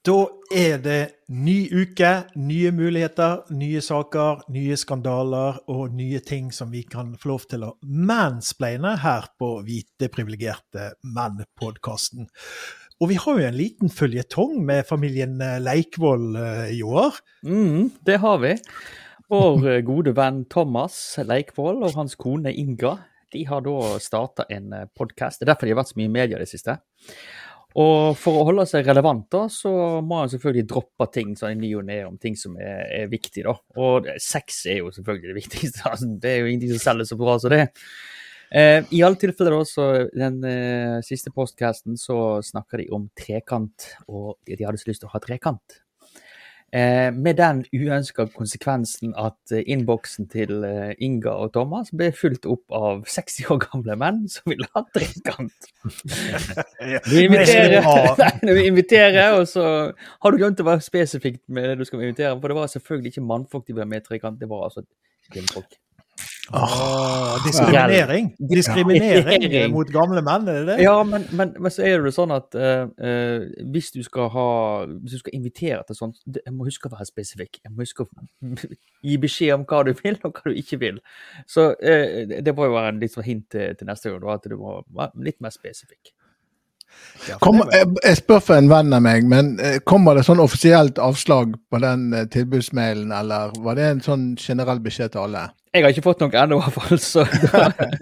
Da er det ny uke, nye muligheter, nye saker, nye skandaler og nye ting som vi kan få lov til å mansplaine her på Hvite privilegerte menn-podkasten. Og vi har jo en liten føljetong med familien Leikvoll eh, i år. Mm, det har vi. Vår eh, gode venn Thomas Leikvoll og hans kone Inga de har da starta en eh, podkast. Det er derfor de har vært så mye i media i det siste. Og for å holde seg relevant, da, så må han selvfølgelig droppe ting sånn i ny og ne om ting som er, er viktig, da. Og sex er jo selvfølgelig det viktigste. Altså, det er jo ingenting som selger så bra som det. Eh, I alle tilfeller, da, så den eh, siste postcasten så snakker de om trekant, og de, de hadde så lyst til å ha trekant. Eh, med den uønska konsekvensen at eh, innboksen til eh, Inga og Thomas ble fulgt opp av 60 år gamle menn som ville ha trekant. Vi inviterer, nei, vi inviterer, og så har du glemt å være spesifikt med det du skal invitere. For det var selvfølgelig ikke mannfolk de ble med med trekant, det var altså kvinnfolk. Oh, diskriminering. Diskriminering ja. mot gamle menn, er det det? Ja, men, men, men så er det sånn at uh, uh, hvis du skal ha Hvis du skal invitere til sånt, jeg må huske å være spesifikk. Jeg må huske å gi beskjed om hva du vil, og hva du ikke vil. Så uh, det må jo være en litt sånn hint til, til neste gang, at du må være litt mer spesifikk. Ja, Kom, jeg, jeg, spør for en venn av meg, men kommer det sånn offisielt avslag på den tilbudsmailen, eller var det en sånn generell beskjed til alle? Jeg har ikke fått noe ennå, i hvert fall. Så,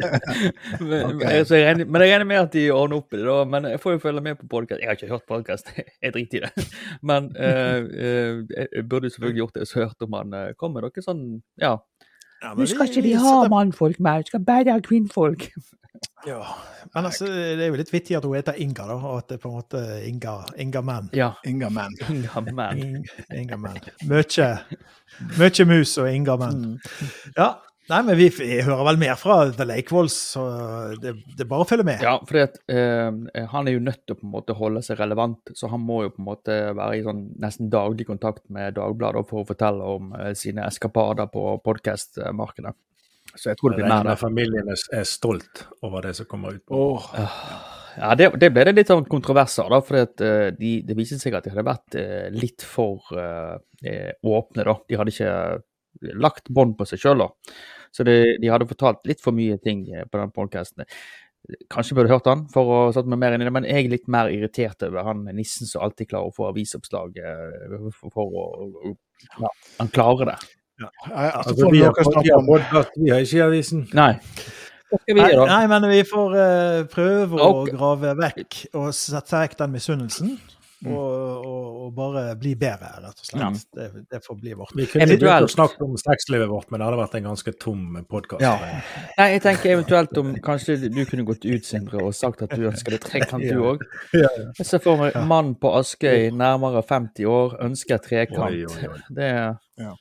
men, okay. så jeg regner, men jeg regner med at de ordner opp i det. da, Men jeg får jo følge med på podkast. Jeg har ikke hørt podkast, jeg driter i det. Men uh, uh, jeg burde selvfølgelig gjort det, så hørt om han uh, kom med noe sånn Ja. ja Nå skal ikke vi ha mannfolk mer, vi skal bare ha kvinnfolk. Ja, men altså, det er jo litt vittig at hun heter Inga, da, og at det er på en måte Inga, Inga Mann. Ja. Inga Mann. Inga Mann. Inga Mann. Mye, mye mus og Inga Mann. Mm. Ja, Nei, men vi, vi, hører vel mer fra The Lake Walls, så det, det, er bare å følge med. Ja, for eh, han er jo nødt til å på en måte holde seg relevant, så han må jo på en måte være i sånn nesten daglig kontakt med Dagbladet for å fortelle om eh, sine eskapader på podkast-markedet. Så jeg tror det blir mer. Familien er stolt over det som kommer ut. på. Oh. Ja, det, det, ble det litt sånn kontroverser, da, for uh, de, det viste seg at de hadde vært uh, litt for uh, åpne. da. De hadde ikke lagt bånd på seg sjøl. Så de, de, hadde fortalt litt for mye ting på den podkasten. Kanskje burde hørt han for å satt meg mer inn i det, men jeg er litt mer irritert over han nissen som alltid klarer å få avisoppslag for å ja, Han klarer det. Ja. Altså, vi, har, vi, har podcast, vi har ikke avisen. Nei. Nei, nei, men vi får uh, prøve å grave vekk og sette vekk den misunnelsen. Mm. Og, og, og, bare bli bedre, rett og slett. Ja. Det, det, får bli vårt. Vi kunne eventuelt snakket om sexlivet vårt, men det hadde vært en ganske tom podkast. Ja. Nei, jeg tenker eventuelt om kanskje du kunne gått ut, Sindre, og sagt at du ønsker det trekant, du òg. ja. Jeg ser for meg mann på Askøy, nærmere 50 år, ønsker trekant. Oi, oi, oi. Det ja.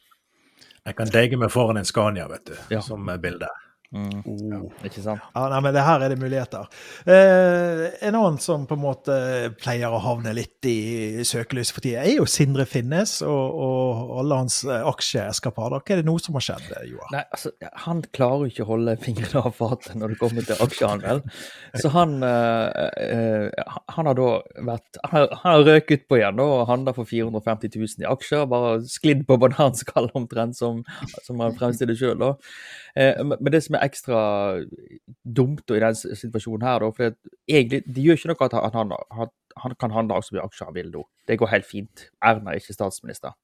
Jeg kan deige meg foran en Scania, vet du, som bilde. Mm. Oh, ikke sant? Ja, nei, men det her er det muligheter. Eh, en annen som på en måte pleier å havne litt i søkelyset for tida, er jo Sindre Finnes og, og alle hans eh, aksjeeskapader. Hva er det noe som har skjedd, Joar? Nei, altså, Han klarer ikke å holde fingrene av fatet når det kommer til aksjehandel. Så han, eh, eh, han har da vært Han har røket på igjen og handla for 450 000 i aksjer. Bare sklidd på bananskall omtrent, som, som han fremstiller sjøl. Eh, men det som er ekstra dumt i den situasjonen her, da, for egentlig, det gjør ikke noe at han, han, han kan handle så mye aksjer han vil nå. Det går helt fint. Erna er ikke statsminister.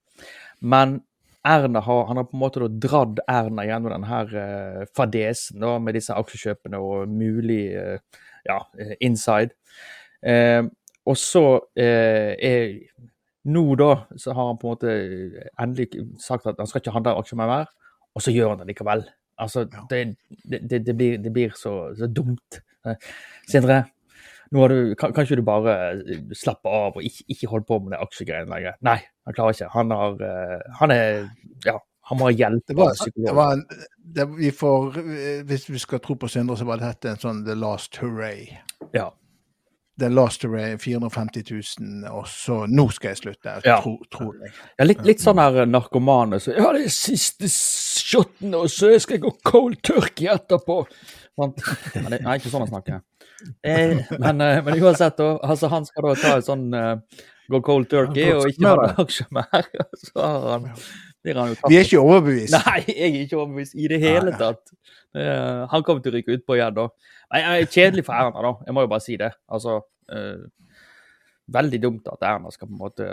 Men Erna har, han har på en måte dratt Erna gjennom denne uh, fadesen da, med disse aksjekjøpene og mulig uh, ja, inside. Uh, og så er nå da, så har han på en måte endelig sagt at han skal ikke handle aksjer mer, og så gjør han det likevel. Altså, det, det, det, blir, det blir så, så, dumt. Eh, Sindre, nå har du, kan, kan, ikke du bare eh, slappe av og ikke, ikke holde på med det aksjegreiene lenger? Nei, han klarer ikke. Han har eh, Han er Ja, han må ha hjelp av psykolog. vi får, hvis vi skal tro på Sindre, så var dette en sånn the last hooray. Ja. The Last Array 450 000, og så nå skal jeg slutte. Ja. Tro, jeg. ja, litt, litt, sånn her narkomane så Ja, det er siste shoten, og så skal jeg gå cold turkey etterpå. Men det er ikke sånn han snakker. Eh, men, eh, men, uansett, altså, han skal da ta en sånn uh, gå cold turkey og ikke ha det aksjer mer. Så har han, han jo tatt. Vi er ikke overbevist. Nei, jeg er ikke overbevist i det hele tatt. Uh, han kommer til å ryke utpå igjen da. Nei, Kjedelig for Erna, da. Jeg må jo bare si det. Altså, uh, veldig dumt at Erna skal på en måte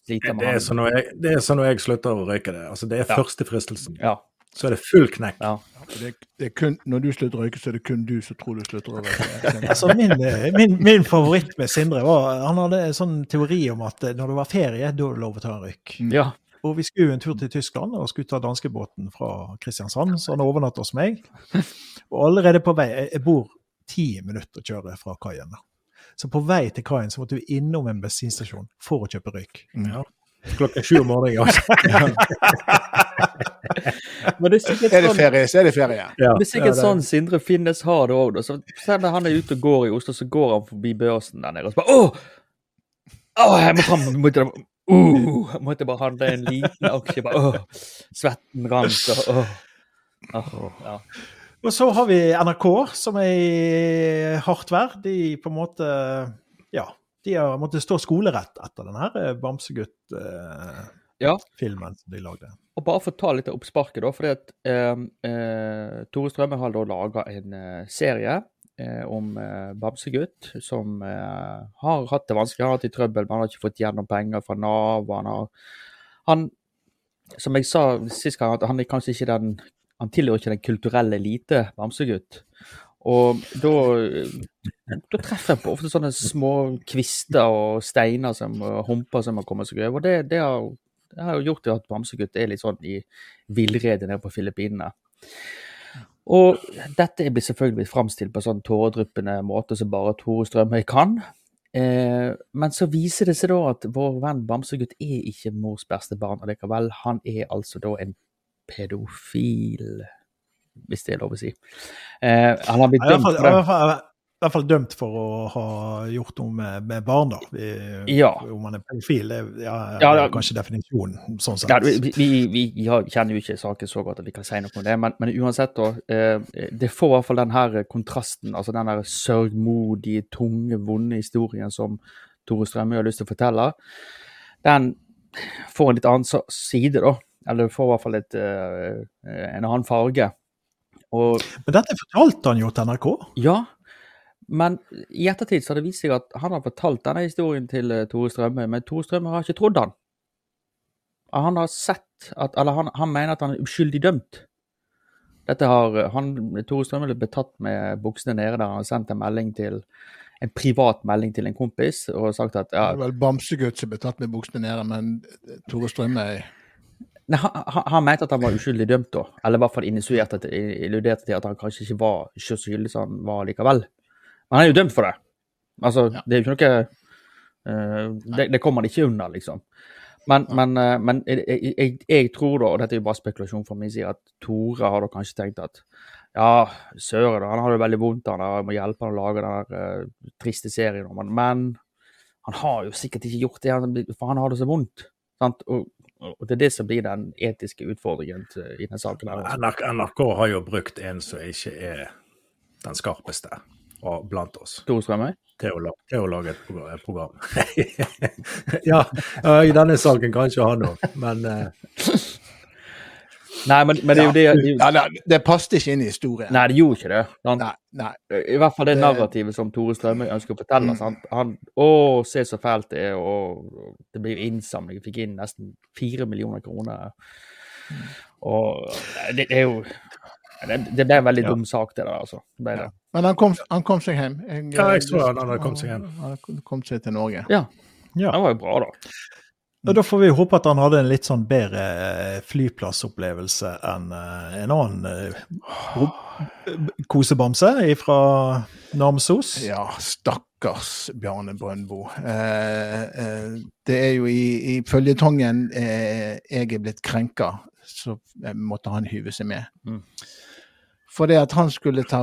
slite med det er, sånn jeg, det er sånn når jeg slutter å røyke det. Altså, det er ja. første fristelsen. Ja. Så er det full knekk. Ja. Det, det kun, når du slutter å røyke, så er det kun du som tror du slutter å røyke. altså, min, min, min, favoritt med Sindre var Han hadde en sånn teori om at når det var ferie, da er det lov å ta en røyk. Ja. Og vi skulle en tur til Tyskland og skulle ta danskebåten fra Kristiansand, så han overnatta hos meg. Og allerede på vei Jeg bor ti minutter å kjøre fra kaien. Så på vei til kaien så måtte vi innom en bensinstasjon for å kjøpe røyk. Ja. Klokka sju om morgenen. Altså. Men det er, er, det sånn- ferie, så er det ferie. Ja, det er sikkert ja, det. sånn Sindre Finnes har det òg. Selv når han er ute og går i Oslo, så går han forbi børsen der nede og så bare Å! Å, jeg må fram! Uh, måtte bare handle en liten aksje. Bare, uh, svetten rant. Og, uh, ja. Og så har vi NRK, som er i hardt vær. De på en måte Ja, de har måttet stå skolerett etter den her eh, Bamsegutt-filmen eh, ja. som de lagde. Og bare for å ta litt av oppsparket, da. fordi at eh, eh, Tore Strømme har da laga en serie om Bamsegutt som har hatt det vanskelig, Han har hatt i trøbbel, men han har ikke fått gjennom penger fra Nav. Han har han, Som jeg sa sist gang, han er kanskje ikke den han tilhører ikke den kulturelle elite, Bamsegutt. Og da, da, treffer jeg på ofte sånne små kvister og steiner som humper som har kommet seg over. Det, det, har, det har gjort at Bamsegutt er litt sånn i villrede nede på Filippinene. Og dette blir selvfølgelig framstilt på sånn tåredryppende måte som bare Tore Strømøy kan. Eh, men så viser det seg da at vår venn Bamsegutt er ikke mors beste barn allikevel. Han er altså da en pedofil hvis det er lov å si. Eh, han har blitt dømt for det. I hvert fall dømt for å ha gjort noe med, med barn, da. Vi, ja. Om man er pedofil, det ja, ja, er kanskje definisjonen, sånn sett. Ja, vi, vi, vi, kjenner jo ikke saken så godt at vi kan si noe om det, men, men uansett, da. Eh, det får i hvert fall den her kontrasten, altså den der sørgmodige, tunge, vonde historien som Tore Strømme har lyst til å fortelle. Den får en litt annen side, da. Eller får i hvert fall litt, eh, en annen farge. Og, men dette fortalte han jo til NRK? Ja, men i ettertid så har det vist seg at han har fortalt denne historien til uh, Tore Strømme, men Tore Strømme har ikke trodd han. Han har sett at, eller han, han mener at han er uskyldig dømt. Dette har han, Tore Strømme ble tatt med buksene nede der han har sendt en melding til en privat melding til en kompis og sagt at ja, Det er vel Bamsegutt som ble tatt med buksene nede, men Tore Strømme er Nei, han, han, mente at han var uskyldig dømt, da. Eller i hvert fall illuderte til at han kanskje ikke var så skyldig som han var likevel. Men han er jo dømt for det. Altså, ja. det er jo ikke noe uh, det, det, kommer han ikke unna, liksom. Men, ja. men, uh, men jeg, jeg, jeg, tror da, og dette er jo bare spekulasjon fra min side, at Tore har da kanskje tenkt at ja, søren, han har det veldig vondt, han jeg må hjelpe han å lage den der, uh, triste serien Men. Men han har jo sikkert ikke gjort det, for han har det så vondt. Sant? Og og Det er det som blir den etiske utfordringen i denne saken. NRK, NRK har jo brukt en som ikke er den skarpeste blant oss. Tore Strømøy? Til å, lage et program. ja, i denne saken kanskje han òg, men uh, Nei, men, men, det er jo det ja, det, det passet ikke inn i historien. Nei, det gjorde ikke det. Han, nei, nei. I hvert fall det narrativet som Tore Strømøy ønsker å fortelle. Mm. Han, Å, se så fælt det er, og det blir innsamling. Fikk inn nesten fire millioner kroner. Og det, det er jo det, det, ble en veldig ja. dum sak, det der, altså. Det ble det. Men han kom, han kom, seg hjem. Jeg, ja, jeg tror han hadde kommet seg hjem. Han kom seg til Norge. Ja. ja. Det var jo bra, da. Og da får vi håpe at han hadde en litt sånn bedre eh, flyplassopplevelse enn eh, en annen kosebamse fra Namsos. Ja, stakkars Bjarne Brøndbo. Eh, eh, det er jo i, i føljetongen eh, jeg er blitt krenka, så måtte han hyve seg med. For det at han skulle ta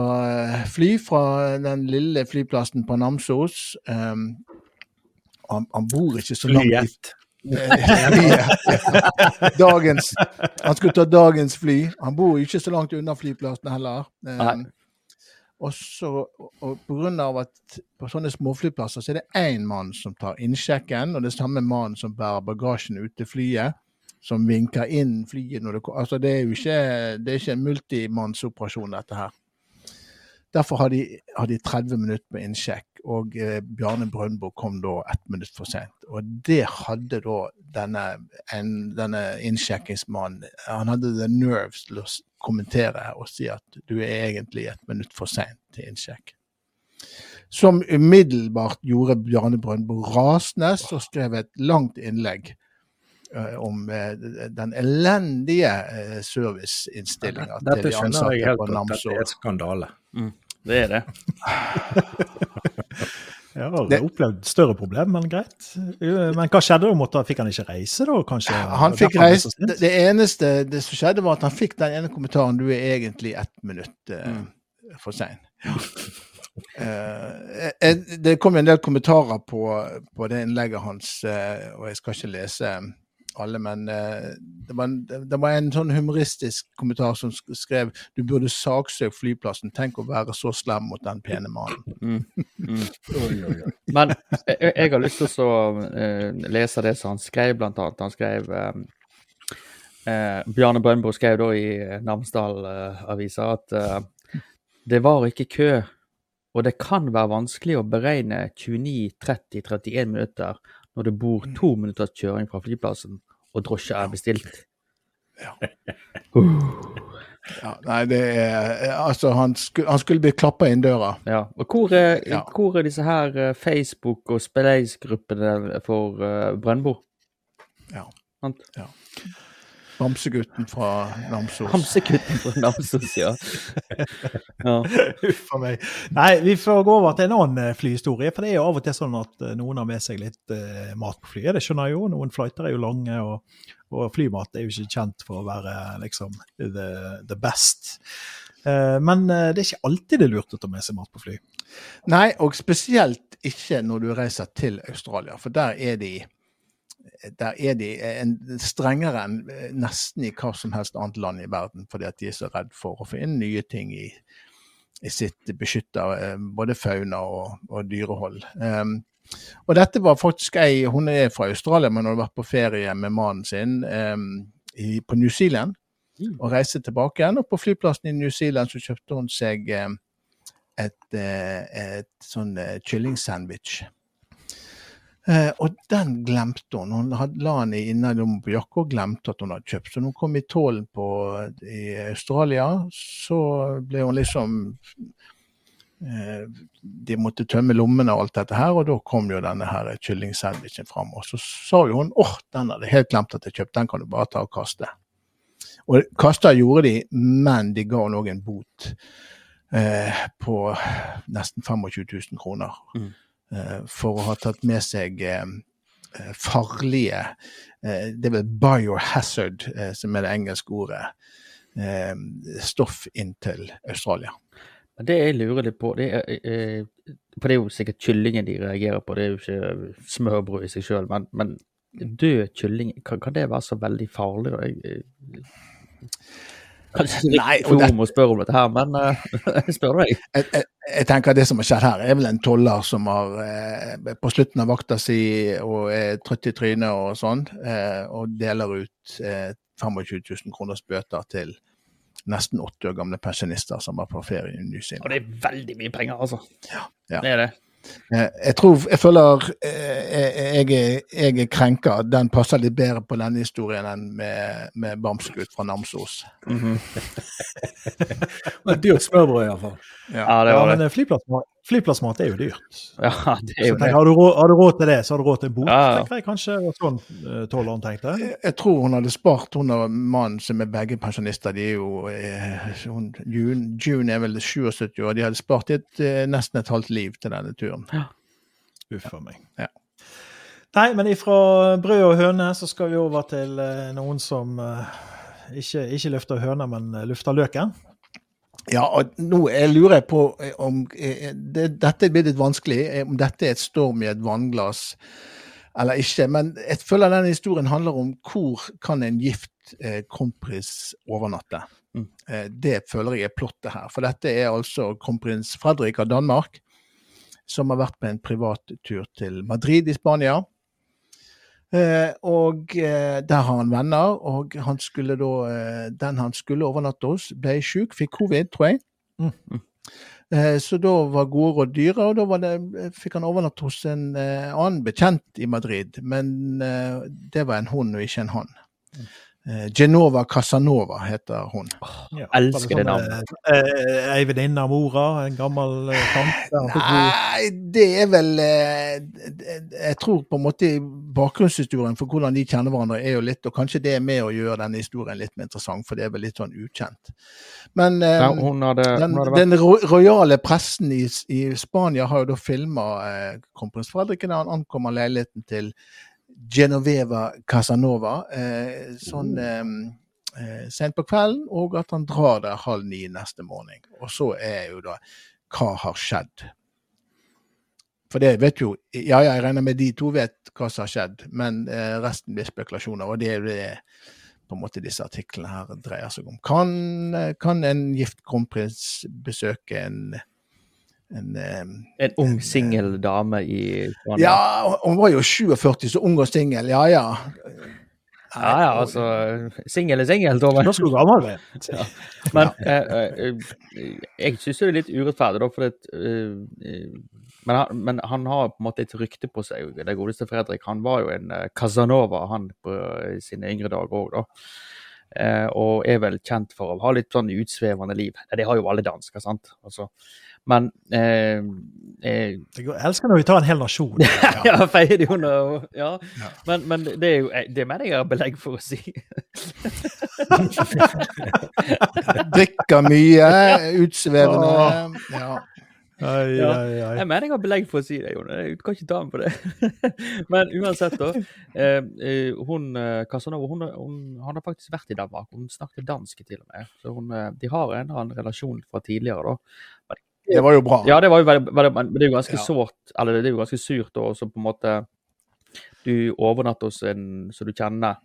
fly fra den lille flyplassen på Namsos um, han, han, bor ikke så langt Flyet. dagens, han skulle ta dagens fly. Han bor ikke så langt unna flyplassen heller. Um, Og, så, og av at på sånne småflyplasser så er det én mann som tar innsjekken, og det er samme mann som bærer bagasjen ut til flyet, som vinker inn flyet når det kommer. Altså det er jo ikke, det er ikke en multimannsoperasjon, dette her. Derfor har de, har de 30 minutter med innsjekk, og eh, Bjarne Brøndbo kom da ett minutt for sent. Og det hadde da denne, en, denne innsjekkingsmannen Han hadde the nerves til å kommentere og si at du er egentlig ett minutt for sent til innsjekk. Som umiddelbart gjorde Bjarne Brøndbo rasende og skrev et langt innlegg om eh, den elendige eh, serviceinnstillinga til de ansatte helt på Namsos. Dette er et skandale. Det er det. Jeg har Det- opplevd større problem, men greit. Men hva skjedde da? Fikk han ikke reise da, kanskje? Han fikk sint? det, det eneste det som skjedde, var at han fikk den ene kommentaren 'du er egentlig ett minutt eh, for sein'. Eh, eh, det kom en del kommentarer på, på det innlegget hans, uh, og jeg skal ikke lese alle, men eh, det, var, en- det var en sånn humoristisk kommentar som skrev 'du burde saksøke flyplassen', tenk å være så slem mot den pene mannen. Oi, oi, oi. Men jeg, jeg har lyst til å uh, lese det som han skrev, blant annet. Han skrev um, uh, Bjarne Brøndbo skrev da i eh, Namsdal-avisa at eh, det var ikke kø, og det kan være vanskelig å beregne 29-30-31 minutter når det bor to minutters kjøring fra flyplassen og drosje er bestilt. Ja, nei, det er Altså, han, sku, han skulle bli klappa inn døra. Ja, og hvor er, Ja. hvor er disse her eh, Facebook- og spilleisgruppene for uh, Brøndbo? Ja. Sant? Bamsegutten fra Namsos. Bamsegutten fra Namsos, ja. ja. Uff a meg. Nei, vi får gå over til en annen eh, flyhistorie. For det er jo av og til sånn at eh, noen har med seg litt eh, mat på flyet. Det skjønner jeg jo. Noen flighter er jo lange, og, og flymat er jo ikke kjent for å være liksom the, the best. Eh, men eh, det er ikke alltid det er lurt å ta med seg mat på fly. Nei, og spesielt ikke når du reiser til Australia, for der er de der er de en, strengere enn eh, nesten i hva som helst annet land i verden, fordi at de er så redd for å få inn nye ting i, i sitt beskytta eh, både fauna og, og dyrehold. Um, og dette var faktisk ei Hun er fra Australia, men hun har vært på ferie med mannen sin um, i, på New Zealand. Og reiste tilbake igjen. Og på flyplassen i New Zealand så kjøpte hun seg um, et, et, et sånn kyllingsandwich. kyllingsandwich. Eh, og den glemte hun. Hun had, la den i innerlommen på jakka og glemte at hun hadde kjøpt. Så når hun kom i tålen i Australia, så ble hun liksom eh, De måtte tømme lommene og alt dette her, og da kom jo denne her kyllingsandwichen fram. Og så sa jo hun åh, den hadde helt glemt at jeg kjøpte, den kan du bare ta og kaste. Og kasta gjorde de, men de ga henne òg en bot eh, på nesten 25 000 kroner. Mm. Eh, for å ha tatt med seg eh, farlige eh, Det er vel biohazard, eh, som er det engelske ordet, eh, stoff inn til Australia. Det jeg lurer litt på, det er, for det er jo sikkert kyllingen de reagerer på, det er jo ikke smørbrød i seg sjøl, men, men død kylling, kan, kan det være så veldig farlig? Jeg, kanskje litt Nei, og det- å spørre om dette her, men uh, jeg spør deg. Jeg, jeg, jeg tenker at Det som har skjedd her, er vel en toller som har eh, på slutten av vakta si og er trøtt i trynet og sånn, eh, og deler ut eh, 25 000 kroners bøter til nesten 80 år gamle pensjonister som var på ferie i New Og det er veldig mye penger, altså. Ja. Det er det. Eh, Jeg tror, jeg føler eh, jeg, er, jeg er krenka. Den passer litt bedre på denne historien enn med, med Bamsegutt fra Namsos. Men dyrt smørbrød, iallfall. Ja, det Ja, var men det. eh, flyplassmat, er jo dyrt. Ja, det er jo tenker, det. har, du råd, har du råd til det, så har du råd til en bot. Ja, ja. tenker jeg kanskje sånn uh, tolleren tenkte. Jeg jeg tror hun hadde spart hun og mannen som er begge pensjonister. De er jo eh, hun, June, June er vel 77 år. De hadde spart et, eh, nesten et halvt liv til denne turen. Uff a meg. Ja. Nei, men ifra brød og høne så skal vi over til eh, noen som eh, ikke, ikke løfter høna, men løfter lufter løken. Ja, og nå jeg lurer jeg på eh, om eh, det, Dette blir litt vanskelig. eh, Om dette er et storm i et vannglass, eller ikke. Men jeg føler denne historien handler om hvor kan en gift eh, kronprins overnatte. Mm. Eh, det føler jeg er plottet her. For dette er altså kronprins Fredrik av Danmark, som har vært på en privattur til Madrid i Spania. Eh, og eh, der har han venner, og han skulle da, eh, den han skulle overnatte hos, ble sjuk, fikk covid, tror jeg. Mm. Eh, så da var gode råd dyre, og da var det, fikk han overnatte hos en eh, annen bekjent i Madrid. Men eh, det var en hund og ikke en hann. Eh, Genova Casanova heter hun. Ja. elsker det sånn, eh, Ei venninne av mora, en gammel eh, tante. Nei, det er vel eh, Jeg tror på en måte bakgrunnshistorien for hvordan de kjenner hverandre, er jo litt Og kanskje det er med å gjøre denne historien litt mer interessant, for det er vel litt sånn ukjent. Men eh, Ja, hun hadde, den, hun hadde vært den rojale pressen i, i Spania har jo da filma eh, kronprins Fredrik da han ankommer leiligheten til Genoveva Casanova eh, sånn eh, eh, sent på kvelden, og at han drar der halv ni neste morgen. Og så er jo da Hva har skjedd? For det vet jo Ja, ja, jeg regner med de to vet hva som har skjedd, men resten blir spekulasjoner. Og det er jo det på en måte disse artiklene her dreier seg om. Kan, kan en gift kronprins besøke en, en eh, en ung singel dame i Spania. Ja, hun var jo 47, så ung og singel. Ja, ja. ja, ja, altså Singel er singel, Tove. Nå skulle du gammel være. Men eh, eh, jeg syns det er litt urettferdig, da, for det, eh, eh, men, han, men han har på en måte et rykte på seg, det godeste Fredrik. Han var jo en eh, Casanova han på eh, sine yngre dager òg, da. Eh, og er vel kjent for å ha litt sånn utsvevende liv. Det har jo alle dansker, sant. Altså, men eh, eh, Jeg elsker når vi tar en hel nasjon. ja, feier de under og- ja. Ja. Men, men det er jo det mener jeg har belegg for å si. Drikker mye, utsvevende. Ja. Ai, Ja. ai, ai. Jeg mener jeg har belegg for å si det, Jon. Du kan ikke ta meg på det. Men uansett, da. Eh, eh, hun eh, Casanova hun, hun, han har faktisk vært i Danmark. Hun snakket dansk til og med. Så hun, eh, de har en eller annen relasjon fra tidligere, da. Det var jo bra. Ja, det var jo veldig, veldig men det er jo ganske Ja. sårt, eller det er jo ganske surt også på en måte Du overnatter hos en som du kjenner,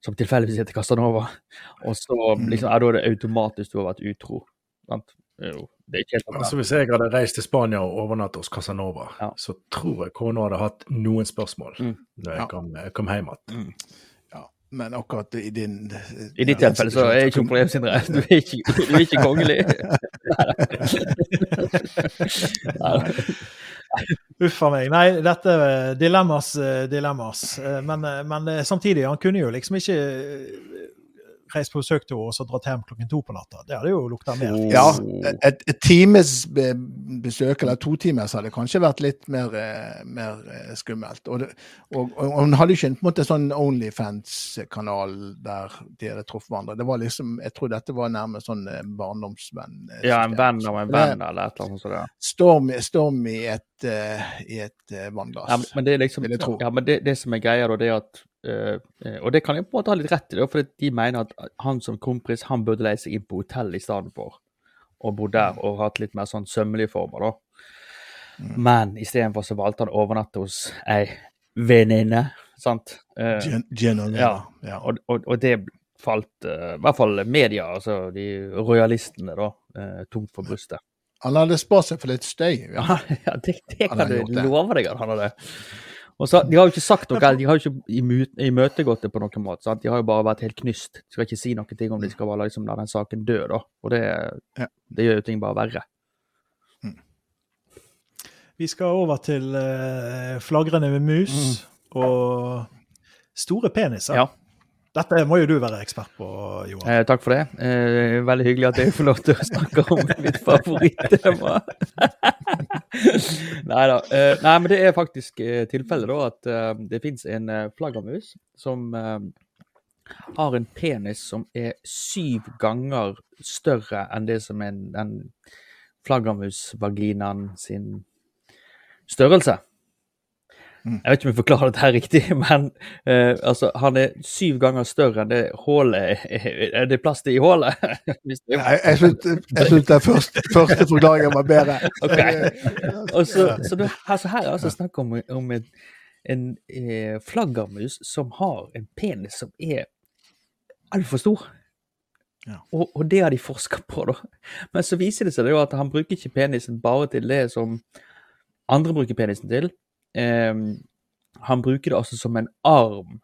som tilfeldigvis heter Casanova, og så Mm. liksom, er det automatisk du har vært utro. Sant? Jo Altså Hvis jeg hadde reist til Spania og overnattet hos Casanova, Ja. så tror jeg kona hadde hatt noen spørsmål Mm. når jeg Ja. kom, jeg kom hjem igjen. Ja, men akkurat i din I ditt tilfelle så er ikke noe problem, Sindre. Du er ikke, du er ikke kongelig. Uff a meg. Nei, dette er dilemmas, eh, dilemmas. Eh, Men, eh, men samtidig, han kunne jo liksom ikke reist på besøk til henne og dratt hjem klokken to på natta. Det hadde jo lukta mer. Ja, et, et times besøk, eller to timers, hadde kanskje vært litt mer, eh, mer eh, skummelt. Og, det, og, og hun hadde ikke en, på en måte sånn Onlyfans-kanal der de hadde truffet hverandre. Det var liksom, Jeg tror dette var nærmest sånn eh, barndomsvenn. Ja, en venn av en venn eller et eller annet sånt. Storm, storm i et, eh, i et eh, vannglass. Ja, men det er liksom, Vil jeg tro. ja, men det, det som er greia, da, det er at eh, Og det kan jeg på en måte ha litt rett i, for de mener at han som kronprins han burde leie seg inn på hotell i stedet for. Og bo der og hatt litt mer sånn sømmelige former, da. Mm. Men istedenfor så valgte han å overnatte hos ei venninne, sant. Uh, Gen Genoveva. ja. Ja. og, og, og det falt uh, i hvert fall media, altså de rojalistene, da, uh, tungt for brystet. Han hadde spart seg for litt støy. Ja. Ja, det, det kan du love deg at han hadde. Og så, De har jo ikke sagt noe, de har jo ikke imøtegått det på noen måte. sant? De har jo bare vært helt knyst. De skal ikke si noen ting om de skal bare liksom la den saken dø, da. Og det, Ja. det gjør jo ting bare verre. Vi skal over til uh, flagrende med mus og store peniser. Ja. Dette må jo du være ekspert på, Johan. Eh, takk for det. Eh, veldig hyggelig at jeg får lov til å snakke om mitt favorittema. nei da. Eh, nei, men det er faktisk eh, tilfellet da at eh, det fins en eh, flaggermus som eh, har en penis som er syv ganger større enn det som er den flaggermusvaginaen sin størrelse. Jeg vet ikke om jeg forklarer dette her riktig, men uh, altså, han er syv ganger større enn det hullet er, det plass til i hullet? Jeg, syns den første, første forklaringen var bedre. Okay. Så, så du, altså her er altså snakk om, om en, en eh, flaggermus som har en penis som er altfor stor. Ja. Og, og det har de forska på, da. Men så viser det seg jo at han bruker ikke penisen bare til det som andre bruker penisen til. Ehm, han bruker det altså som en arm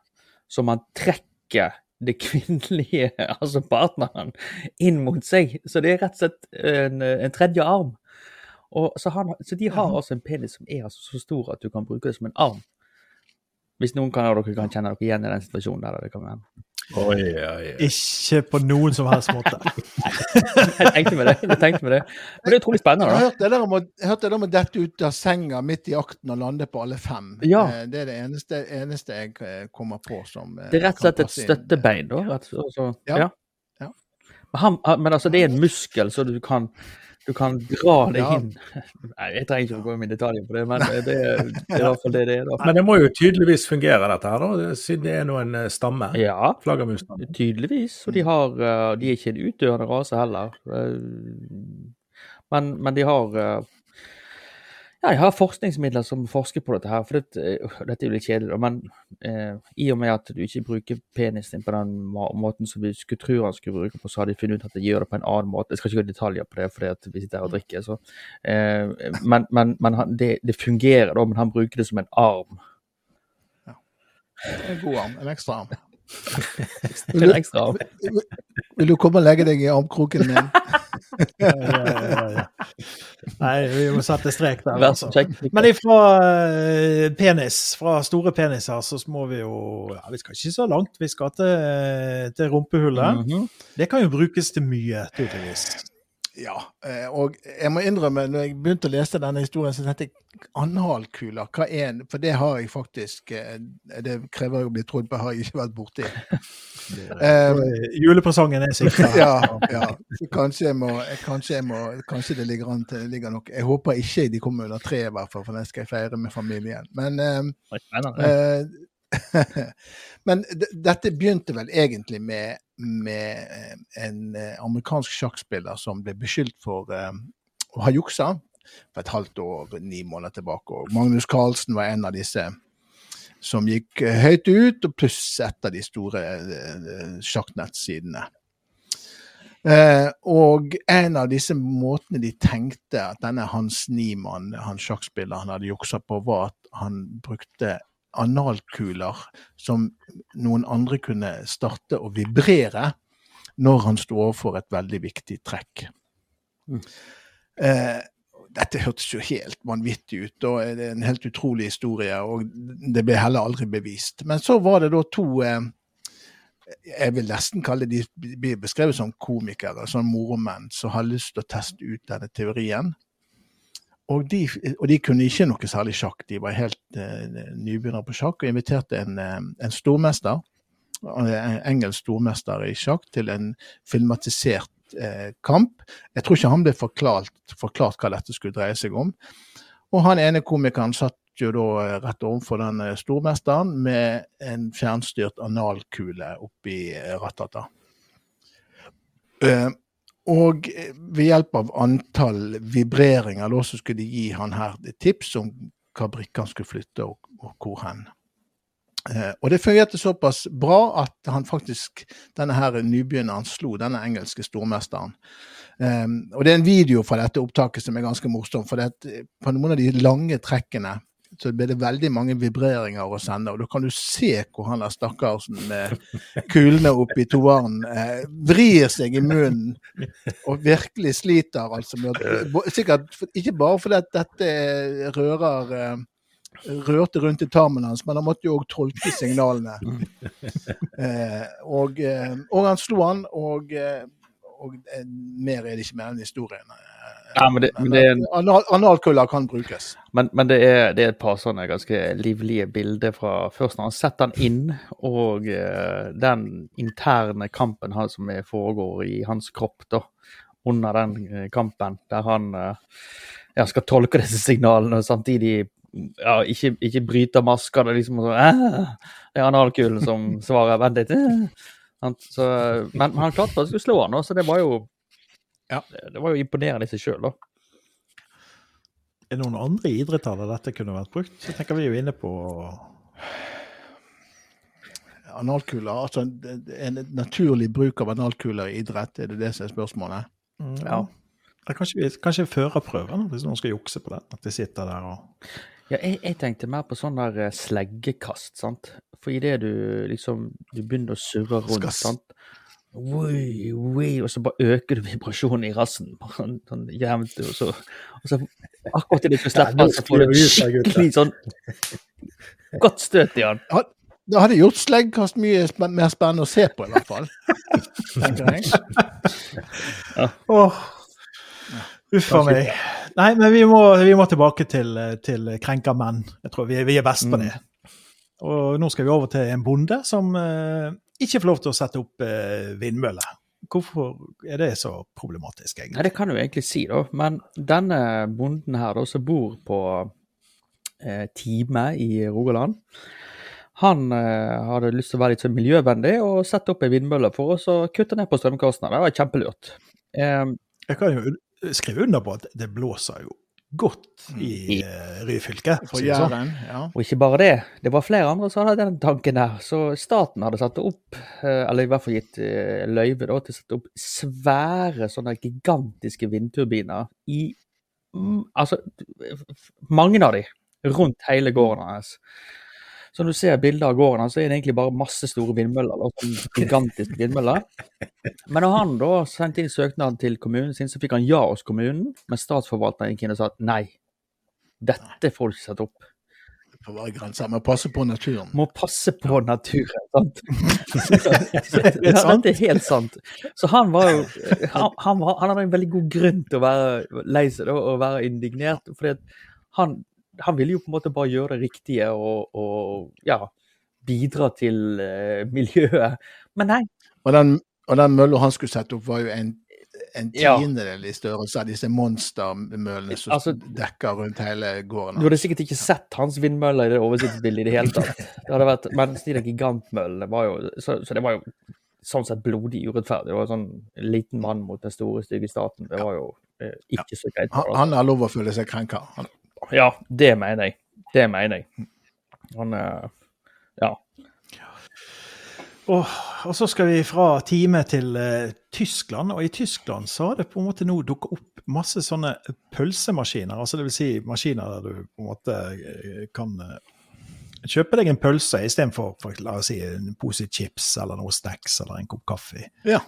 som han trekker det kvinnelige, altså partneren, inn mot seg. Så det er rett og slett en, en tredje arm. Så, han, så de har altså en penis som er altså så stor at du kan bruke det som en arm. Hvis noen kan, dere kan kjenne dere igjen i den situasjonen der. Det kan være. Oi, oi, oi. Ikke på noen som helst måte. Jeg tenkte med det. Jeg tenkte med det. Men det er utrolig spennende, da. Jeg hørte det om å, har det om å dette ut av senga midt i akten og lande på alle fem. Ja. Eh, Det er det eneste, eneste jeg eh, kommer på som eh, Det er rett og slett et støttebein, da. Rett, og slett Ja. ja. Ja. Men, han, han- men altså, det er en muskel, så du kan, du kan dra det Ja. inn. Nei, jeg trenger ikke å gå inn i detaljer på det, men det, det, er- i hvert fall det det er. da. Men det må jo tydeligvis fungere, dette her, da, siden det er nå en eh, stamme. Ja, Flaggermusstamme. tydeligvis. Og de, har, eh, de er ikke en utdøende rase heller. Eh, Men, men de har ja, jeg har forskningsmidler som forsker på dette her. For dette, eh, dette er jo litt kjedelig, men eh, i og med at du ikke bruker penisen din på den måten som vi skulle tro han skulle bruke på, så har de funnet ut at de gjør det på en annen måte. Jeg skal ikke gå i detaljer på det, fordi vi sitter her og drikker. Så. Eh, men men, men han, det, det fungerer, da, men han bruker det som en arm. En god arm. En ekstra arm. En ekstra arm. Vil du komme og legge deg i armkroken min? Ja, ja, ja, ja. Nei, vi må sette strek der. Altså. Men ifra eh, penis, fra store peniser, så må vi jo ja, Vi skal ikke så langt. Vi skal til, eh, til rumpehullet. Mhm. Det kan jo brukes til mye, tydeligvis. Ja. eh, Og jeg må innrømme, når jeg begynte å lese denne historien, så tenkte jeg analkuler, hva er en For det har jeg faktisk eh, Det krever jo å bli trodd på, har jeg ikke vært borti. um, Julepresangen er sikra. ja, ja. Kanskje jeg må, kanskje jeg må Kanskje det ligger an til ligger nok Jeg håper ikke de kommer under tre, i hvert fall, for den skal jeg feire med familien. Men eh. Eh, Men dette begynte vel egentlig med, med eh, en eh, amerikansk sjakkspiller som ble beskyldt for eh, å ha juksa for et halvt år, ni måneder tilbake. Og Magnus Carlsen var en av disse som gikk høyt ut, og pluss et av de store sjakknettsidene. Eh, og en av disse måtene de tenkte at denne Hans Niemann, han sjakkspilleren, hadde juksa på, var at han brukte analkuler som noen andre kunne starte å vibrere når han sto overfor et veldig viktig trekk. Eh, dette hørtes jo helt vanvittig ut, og det er en helt utrolig historie, og det ble heller aldri bevist. Men så var det da to eh, jeg vil nesten kalle de de blir beskrevet som komikere, sånn moromenn, som har lyst til å teste ut denne teorien. Og de, og de kunne ikke noe særlig sjakk, de var helt uh, nybegynnere på sjakk, og inviterte en, eh, en stormester, en engelsk stormester i sjakk, til en filmatisert uh, kamp. Jeg tror ikke han ble forklart, forklart hva dette skulle dreie seg om. Og han ene komikeren satt jo da eh, rett overfor den eh, stormesteren med en fjernstyrt analkule oppi rattata. ratata. Eh, og eh, ved hjelp av antall vibreringer da, så skulle de gi han her tips om hva brikken skulle flytte og, og hvor hen. Eh, og det fungerte såpass bra at han faktisk, denne her nybegynneren slo denne engelske stormesteren. Eh, og det er en video fra dette opptaket som er ganske morsom, for det, er på noen av de lange trekkene så ble det veldig mange vibreringer å sende, og da kan du se hvor han der stakkarsen med kulene oppi toeren eh, vrir seg i munnen og virkelig sliter, altså. Sikkert ikke bare fordi at dette rører eh, rørte rundt i tarmen hans, men han måtte jo òg tolke signalene. Eh, og, eh, og han slo han, og, eh, og eh, mer er det ikke med den historien. Eh, Ja, men det, men det en Anal, analkuller kan brukes. Men, men det, er, det er et par sånne ganske livlige bilder fra først når han setter den inn, og eh, den interne kampen han, som foregår i hans kropp da, under den eh, kampen, der han eh, ja, skal tolke disse signalene og samtidig ja, ikke, ikke bryte masker. Det er liksom sånn Det er analkulen som svarer 'vent litt'. Så, men, han klarte faktisk å slå han, så det var jo Ja. det, det var jo imponerende i seg sjøl, da. Er det noen andre idretter der dette kunne vært brukt? Så tenker vi jo inne på Analkuler, altså en naturlig bruk av analkuler i idrett, er det det som er spørsmålet? mm, Ja. Ja, Kanskje, kanskje førerprøven, hvis noen skal jukse på den. At de sitter der og Ja, jeg, jeg tenkte mer på sånn der eh, sleggekast, sant. For idet du liksom du begynner å surre rundt, Skal sant. Oi, oi, og så bare øker du vibrasjonen i rassen. Bare sånn, sånn jevnt, og så, og så akkurat idet du Ja, slippe, så får du skikkelig sånn godt støt i den. Det hadde gjort sleggkast mye sp mer spennende å se på, i hvert fall. ja. oh. Uff a meg. Nei, men vi må, vi må tilbake til, til krenka menn. Jeg tror vi, vi er best på det. Og nå skal vi over til en bonde som eh, ikke få lov til å sette opp eh, vindmøller. Hvorfor er det så problematisk, egentlig? Nei, det kan du egentlig si, da. Men denne bonden her, da, som bor på eh, Time i Rogaland, han eh, hadde lyst til å være litt så miljøvennlig og sette opp ei vindmølle for oss og kutte ned på strømkostnadene. Det var kjempelurt. Eh, Jeg kan jo skrive under på at det blåser jo godt i uh, Ryfylke. for si sånn. Jæren, ja. og ikke bare det, det var flere andre som hadde den tanken der. Så staten hadde satt opp, eh, eller i hvert fall gitt eh, løyve da, til å sette opp svære, sånne gigantiske vindturbiner i mm, Altså, mange av de rundt hele gården hans. Så når du ser bilder av gården hans, så er det egentlig bare masse store vindmøller. da, sånne gigantiske vindmøller. Men når han da sendte inn søknaden til kommunen sin, så fikk han ja hos kommunen, men statsforvalteren gikk inn og sa at nei, dette får du ikke sette opp. Det får være grenser. Men passe på naturen. Må passe på naturen, sant? Så, Det er sant. Dette er helt sant. Så han var jo Han, han, var, han hadde en veldig god grunn til å være lei seg og være indignert. fordi at han, han ville jo på en måte bare gjøre det riktige og, og ja, bidra til uh, miljøet. Men nei. Og den, og den mølla han skulle sette opp, var jo en, en Ja. tiendedel i størrelse av disse monstermøllene som Altså- dekker rundt hele gården. Du hadde sikkert ikke sett hans vindmøller i det oversiktsbildet i det hele tatt. Det hadde vært, mens de gigantmøllene var jo så, så det var jo sånn sett blodig urettferdig. Det var sånn liten mann mot den store, stygge staten. Det var jo eh, ikke så greit. Han, han har lov å føle seg krenka. Han, Ja, det mener jeg. Det mener jeg. Han eh, Ja. Og, og så skal vi fra time til uh, Tyskland, og i Tyskland så har det på en måte nå dukket opp masse sånne pølsemaskiner. altså det vil Si maskiner der du på en måte eh, kan uh, kjøpe deg en pølse istedenfor for, la oss si, en pose chips eller noe snacks eller en kopp kaffe. ja.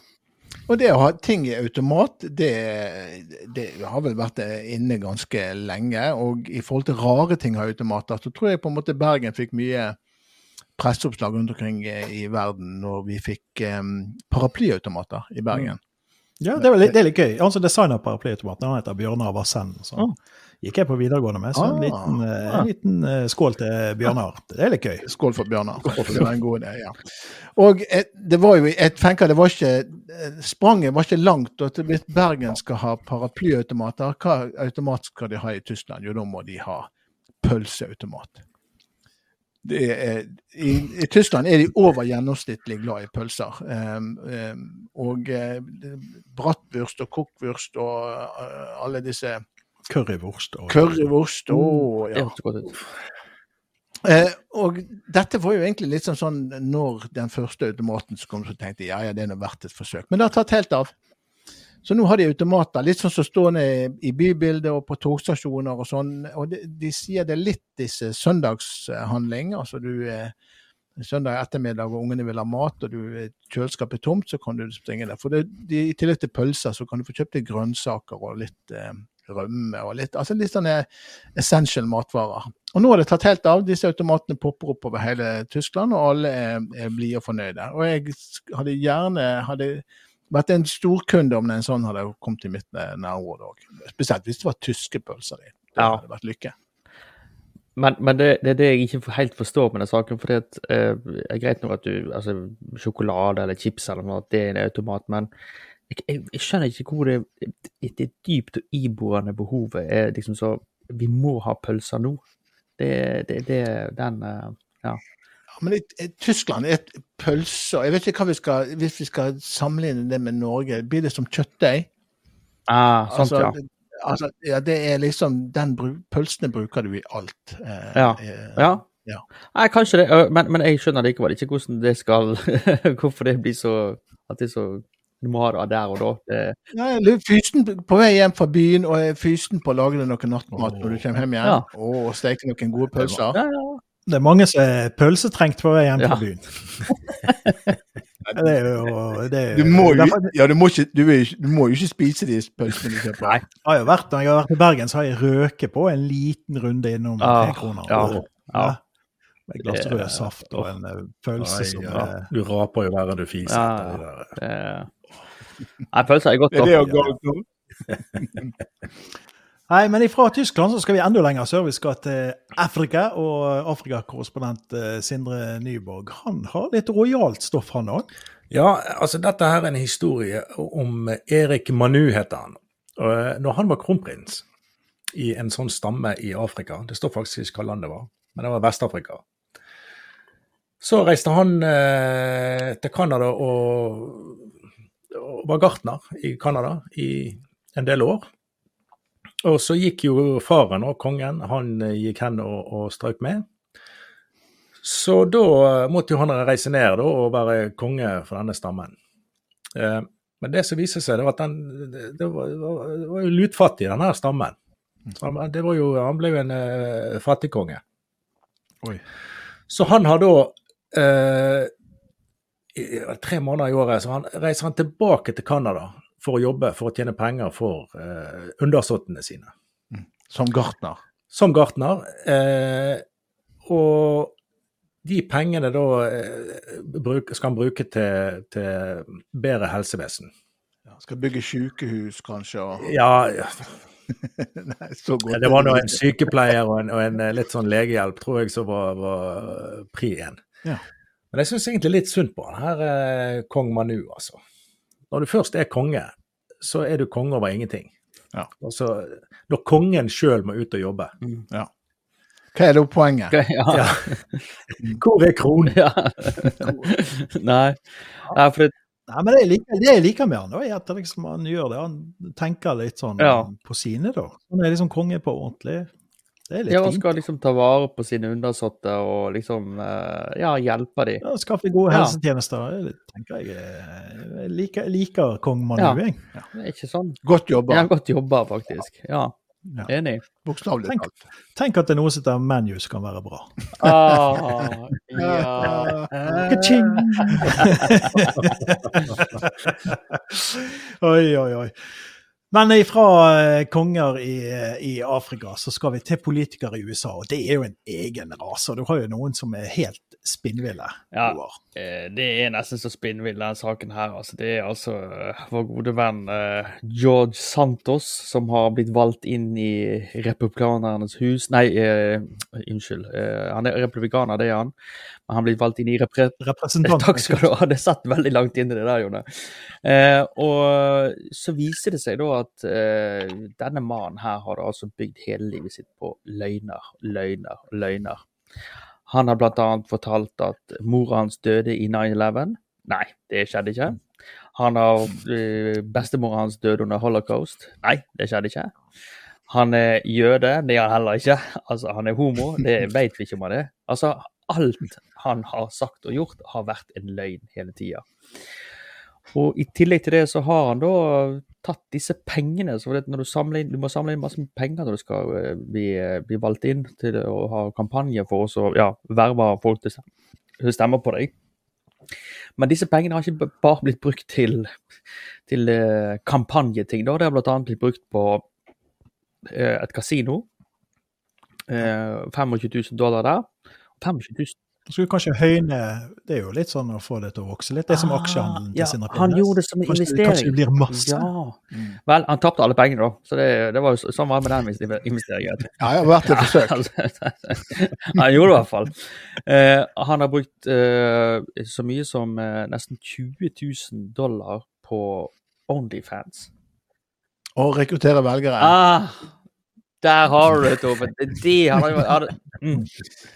Og det å ha ting i automat, det, det har vel vært inne ganske lenge. Og i forhold til rare ting av automater, så tror jeg på en måte Bergen fikk mye presseoppslag rundt omkring i verden når vi fikk um, paraplyautomater i Bergen. Ja, det er, litt- det er litt gøy. Han som designer paraplyautomaten, han heter Bjørnar Vassend. Så Ah. Gikk jeg på videregående med, så en Ah. liten, eh, en liten eh, skål til Bjørnar. Det er litt gøy. Skål for Bjørnar. Det var en god idé, ja. Og eh, det var jo, jeg tenker det var ikke, spranget var ikke langt. og Hvis Bergen skal ha paraplyautomater, hva automat skal de ha i Tyskland? Jo, da må de ha pølseautomat. Det er, i, I Tyskland er de over gjennomsnittlig glad i pølser. Um, um, og uh, brattwurst og kokkvurst og uh, alle disse Currywurst. Og, currywurst å Det ja. hørtes godt ut. Eh, og dette var jo egentlig litt sånn sånn når den første automaten som kom, så tenkte jeg ja, ja, det er nå verdt et forsøk. Men det har tatt helt av. Så nå har de automater, litt sånn som stående i bybildet og på togstasjoner og sånn. Og de, de sier det er litt disse søndagshandling. Altså du eh, søndag ettermiddag og ungene vil ha mat, og du, eh, kjøleskapet er tomt, så kan du springe der. For det, de, i tillegg til pølser, så kan du få kjøpt litt grønnsaker og litt eh, rømme og litt, altså litt sånne essential matvarer. Og nå er det tatt helt av. Disse automatene popper opp over hele Tyskland, og alle er, er blide og fornøyde. Og jeg hadde gjerne hadde vært en storkunde om en sånn hadde kommet i mitt eh, nærområde òg. Spesielt hvis det var tyske pølser i. Det hadde vært lykke. Men, men det, det er det jeg ikke helt forstår med den saken. For det eh, er greit nok at du altså sjokolade eller chips eller noe, det er en automat, men jeg, jeg, jeg skjønner ikke hvor det, det, det dypt og iboende behovet er liksom så Vi må ha pølser nå. Det, det den eh, Ja. Ja, men i, Tyskland er pølser Jeg vet ikke hva vi skal Hvis vi skal sammenligne det med Norge, blir det som kjøttdeig? Ah, sant, Altså, ja. altså, ja, det er liksom den bru, Pølsene bruker du i alt. Eh, Ja. eh, Ja. Ja. Nei, kanskje det, men, men jeg skjønner likevel ikke hvordan det skal Hvorfor det blir så At det er så Du må ha det der og da. Det, Ja, jeg litt fysen på vei hjem fra byen, og jeg er fysen på å lage deg noe nattmat når du kommer hjem igjen. Ja. Og steke noen gode pølser. ja, ja. Det er mange som er pølsetrengt på vei hjem fra Ja. byen. det er jo det er, Du må jo, derfor, ja, du må, ikke, du, ikke- du må jo ikke spise de pølsene du kjøper. Nei. har jo vært, når jeg har vært i Bergen, så har jeg røket på en liten runde innom Ah, tre kroner. ja, ja. Et glass rød saft og en eh, pølse som ja. eh, Du raper jo verre enn du fiser. Ja. etter det der. det Nei, pølse er godt er det galt nå. Nei, men fra Tyskland så skal vi enda lenger sør. Vi skal til Afrika, og Afrikakorrespondent eh, Sindre Nyborg han har litt rojalt stoff, han òg. Ja, altså dette her er en historie om Erik Manu, heter han. Eh, når han var kronprins i en sånn stamme i Afrika, det står faktisk hva landet var, men det var Vest-Afrika, så reiste han eh, til Canada og, og var gartner i Canada i en del år. Og så gikk jo faren og kongen, han eh, gikk hen og, og strøk med. Så da måtte jo han reise ned da, og være konge for denne stammen. Eh, men det som viser seg, det var at den, det, var, det var jo lutfattig, denne her stammen. Så han, det var jo, han ble jo en eh, fattigkonge. Så han har da eh, tre måneder i året så han, reiser han tilbake til Canada for å jobbe, for å tjene penger for eh, undersåttene sine Som gartner. som gartner. Eh, og de pengene da eh, bruk, skal han bruke til, til bedre helsevesen. Ja, skal bygge sykehus, kanskje. Og... Ja, ja, Nei, så godt. det var nå en sykepleier og en, og en eh, litt sånn legehjelp, tror jeg, som var, var pri én. Ja. Men jeg syns egentlig litt synd på han her er kong Manu, altså. Når du først er konge, så er du konge over ingenting. Ja. Altså, når kongen sjøl må ut og jobbe. Ja. Hva er da poenget? Ja. Ja. Hvor er kronen? ja. Nei. Nei, for det, Nei, men det jeg liker, det jeg liker med han, da, er at liksom, han gjør det. Han tenker litt sånn Ja. på sine, da. Han er liksom konge på ordentlig. Det er litt ja, og skal liksom ta vare på sine undersåtte og liksom eh, ja, hjelpe dem. Ja, skaffe gode Ja. helsetjenester. Det tenker jeg eh, Jeg liker, liker kong Manu, Ja. jeg. Det er ikke sånn. Godt jobba. Ja, godt jobba, faktisk. Ja, Ja. enig. Bokstavelig Tenk, talt. tenk at det er noe som heter menu som kan være bra. Ah, ja. Ka-ching! oi, oi, oi. Men fra konger i, i Afrika så skal vi til politikere i USA, og det er jo en egen rase. og Du har jo noen som er helt spinnville. Ja. Eh, Det er nesten så spinnvill, den saken her. Altså, det er altså eh, vår gode venn eh, George Santos som har blitt valgt inn i Republikanernes hus Nei, uh, unnskyld. Uh, han er republikaner, det er han. Men han har blitt valgt inn i repre. Takk skal du ha. Det satt veldig langt inne det der, Jone. Uh, og så viser det seg da at denne mannen her har altså bygd hele livet sitt på løgner, løgner, løgner. Han har annet fortalt at mora hans døde i 9-11. Nei, det skjedde ikke. Han har uh, Bestemora hans døde under holocaust. Nei, det skjedde ikke. Han er jøde. Det er han heller ikke. Altså, han er homo. Det vet vi ikke om han er. Altså, alt han har sagt og gjort, har vært en løgn hele tida. Og i tillegg til det så har han da tatt disse pengene. så når Du inn, du må samle inn masse penger når du skal eh, bli, eh, bli valgt inn til å ha kampanje for og ja, verve folk til å stemme på deg. Men disse pengene har ikke bare blitt brukt til, til eh, kampanjeting. da. Det har bl.a. blitt brukt på et kasino. Eh, 25 000 dollar der. 25 000 Så skulle kanskje høyne Det er jo litt sånn å få det til å vokse litt. Det er som aksjehandelen aksjehandelen ja, til Sindre han gjorde det som en kanskje, investering. Kanskje det blir masse? Ja. Mm. Vel, han tapte alle pengene, da. Så det, det var jo sånn var det med den investeringen. Ja, det har vært et forsøk. han gjorde det i hvert fall. Eh, han har brukt eh, så mye som eh, nesten 20 000 dollar på Onlyfans. Å rekruttere velgere. Ah, der har du det, Tove. Det, det mm.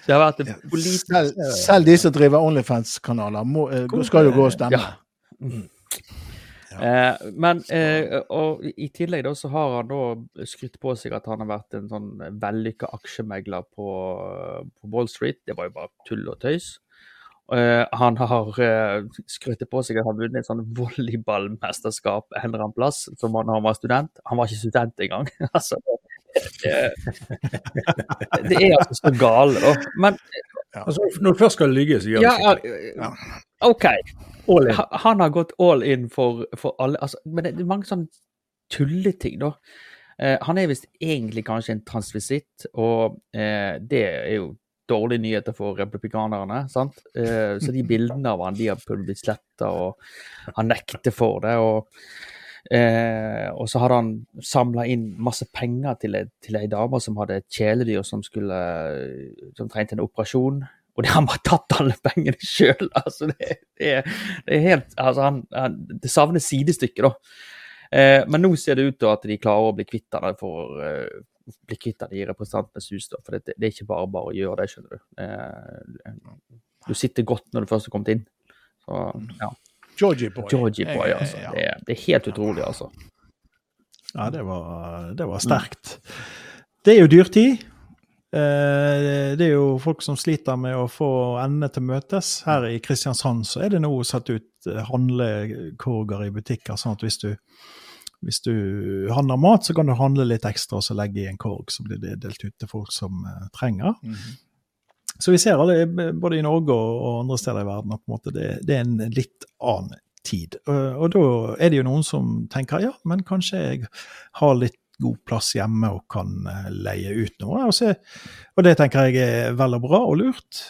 det har vært det politiske Selv, selv de som driver Onlyfans-kanaler, eh, skal jo gå og stemme. Ja. Eh, men eh, og i tillegg da så har han da skrytt på seg at han har vært en sånn vellykka aksjemegler på, på Wall Street. Det var jo bare tull og tøys. Eh, han har eh, skrytt på seg at han har vunnet et sånn volleyballmesterskap en eller annen plass som han, han var student. Han var ikke student engang. altså, det, det, er altså så gale, da. Men altså, Når du først skal lyge, så gjør ja, det ja, OK. Han har gått all in for, for alle altså, Men det er mange sånne tulleting, da. Eh, han er visst egentlig kanskje en transvisitt, og eh, det er jo dårlige nyheter for republikanerne. sant? Eh, så de bildene av han de har blitt sletta, og han nekter for det. og Eh, og så hadde han samla inn masse penger til, til ei dame som hadde et kjæledyr som, skulle, som trengte en operasjon. Og det, har bare tatt alle pengene sjøl! Altså, det, det, det, er helt altså, han, han, Det savner sidestykke, da. Eh, men nå ser det ut til at de klarer å bli kvitt han for, eh, bli kvitt han i Representantenes hus. Da, for det, det, er ikke bare bare å gjøre det, skjønner du. Eh, du sitter godt når du først har kommet inn. Så, ja. Georgie Boy. Georgie Boy, altså. Det, er, det er helt utrolig, altså. Ja, det var, det var sterkt. Det er jo dyrtid. Eh, det er jo folk som sliter med å få endene til møtes. Her i Kristiansand så er det nå satt ut handlekorger i butikker, sånn at hvis du hvis du handler mat, så kan du handle litt ekstra og så legge i en korg, så blir det delt ut til folk som uh, trenger. Mm -hmm. Så vi ser alle, både i Norge og, andre steder i verden, at det, det, er en litt annen tid. Og, og, da er det jo noen som tenker ja, men kanskje jeg har litt god plass hjemme og kan uh, leie ut noe. Og, så, og, det tenker jeg er vel og bra og lurt.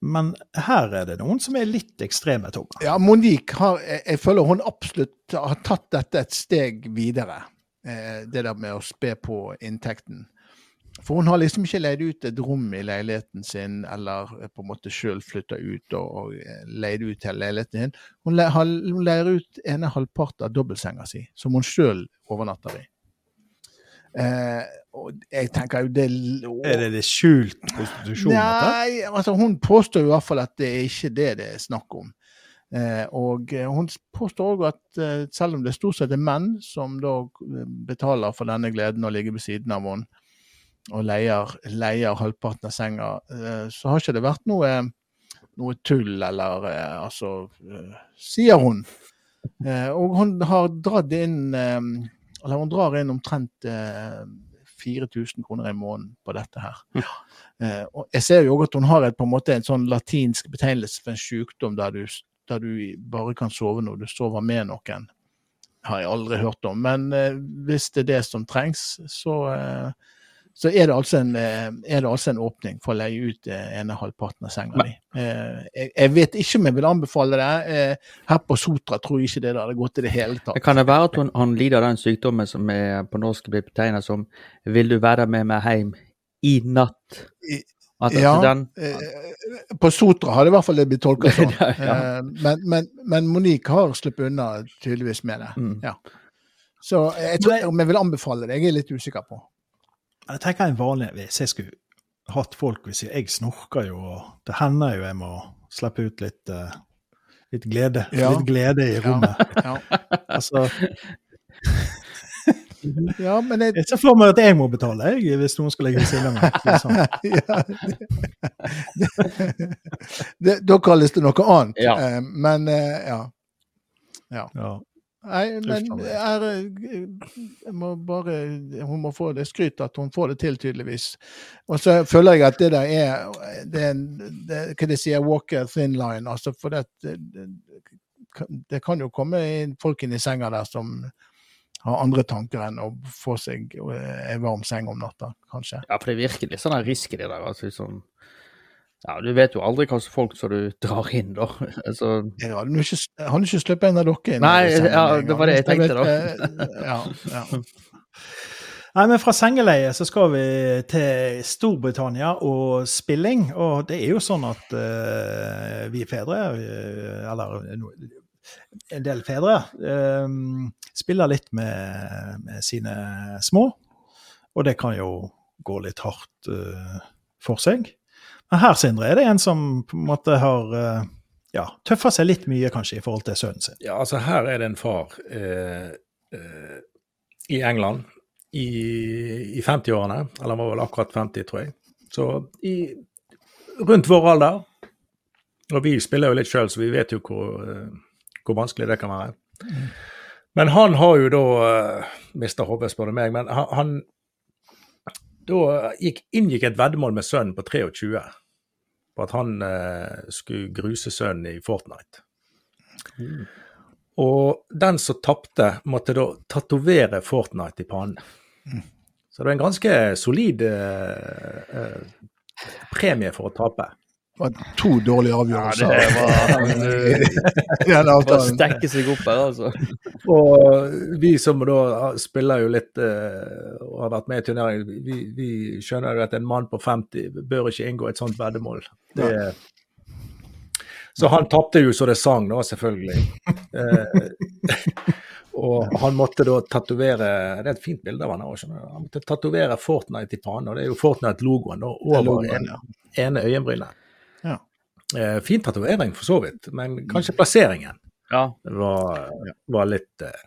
Men her er det noen som er litt ekstreme, Tom. Ja, Monique har, jeg føler hun absolutt har tatt dette et steg videre. Eh, det der med å spe på inntekten. For hun har liksom ikke leid ut et rom i leiligheten sin, eller på en måte sjøl flytta ut og, og eh, leid ut hele leiligheten sin. Hun, le, hun leier ut ene halvpart av dobbeltsenga si, som hun sjøl overnatter i. Eh, og jeg tenker jo det Er det det skjult prostitusjon? Nei, altså hun påstår i hvert fall at det er ikke det det er snakk om. Eh, og eh, hun påstår òg at eh, selv om det stort sett er menn som da eh, betaler for denne gleden å ligge ved siden av henne og leier, leier halvparten av senga, eh, så har ikke det vært noe, noe tull eller altså Sier hun. og hun har dratt inn eller hun drar inn omtrent eh, 4000 kroner i måneden på dette her. Eh, og jeg ser jo at hun har et, på en måte en sånn latinsk betegnelse for en sykdom der du, der du bare kan sove når du sover med noen. Har jeg aldri hørt om. Men eh, hvis det er det som trengs, så eh, så er det, altså en, eh, er det altså en åpning for å leie ut eh, ene halvparten av senga di. Eh, jeg vet ikke om jeg vil anbefale det. Her på Sotra tror jeg ikke det hadde gått i det hele tatt. Kan det være at hun, han lider av den sykdommen som er på norsk blir betegnet som 'vil du være med meg hjem i natt'? At, ja, den... på Sotra har det i hvert fall det blitt tolka sånn. ja. men, men, men, Monique har sluppet unna tydeligvis med det. Mm. Ja. Så jeg tror om jeg vil anbefale det. Jeg er litt usikker på. Jeg tenker en vanlig Hvis jeg skulle hatt folk hvis jeg, jeg snorker jo, og det hender jo jeg må slippe ut litt, uh, litt glede. Ja. Litt glede i rommet. Ja. altså ja, men jeg... jeg ser for meg at jeg må betale jeg, hvis noen skal legge ved siden av meg. Sånn. da kalles det noe annet. Ja. Uh, men uh, ja. ja. Nei, men er, jeg må bare, hun må få det skryt at hun får det til, tydeligvis. Og så føler jeg at det der er det, er, det, Hva de sier, walk a thin line. altså For det, det, kan jo komme folk inn i senga der som har andre tanker enn å få seg en varm seng om natta, kanskje. Ja, for det virker litt sånn risky, det der. altså sånn ja, Du vet jo aldri hva slags folk som du drar inn, da. altså... Jeg har jo ikke, ikke sluppet en av dere inn. Nei, ja, det var det jeg tenkte, da. ja, ja. Nei, men Fra sengeleie så skal vi til Storbritannia og spilling. Og det er jo sånn at uh, vi fedre, uh, eller en del fedre, uh, spiller litt med, med, sine små. Og det kan jo gå litt hardt for seg. Men her, Sindre, er det en som på en måte har uh, ja, tøffa seg litt mye, kanskje, i forhold til sønnen sin. Ja, altså her er det en far eh, eh, i England i, i 50-årene, eller han var vel akkurat 50, tror jeg. Så i, rundt vår alder. Og vi spiller jo litt sjøl, så vi vet jo hvor, eh, hvor vanskelig det kan være. Men han har jo da uh, mista hodet, spør du meg. Men han, han da gikk, inngikk et veddemål med sønnen på 23 på at han eh, skulle gruse sønnen i Fortnite. Mm. Og den som tapte, måtte da tatovere Fortnite i pannen. Så det er en ganske solid eh, eh, premie for å tape. Det var to dårlige avgjørelser. Ja, det var- i Bare stekke seg opp her, altså. Og vi som da spiller jo litt eh, og har vært med i turnering, vi, vi skjønner jo at en mann på 50 bør ikke inngå et sånt veddemål. Det, så han tapte jo så det sang, da, selvfølgelig. Eh, og han måtte da tatovere Det er et fint bilde av han òg, skjønner du. Han måtte tatovere Fortnite i pannen, og det er jo Fortnite-logoen er over ene øyenbrynet. Ja. Eh, fin tatovering for så vidt, men kanskje plasseringen Ja. var, var litt eh,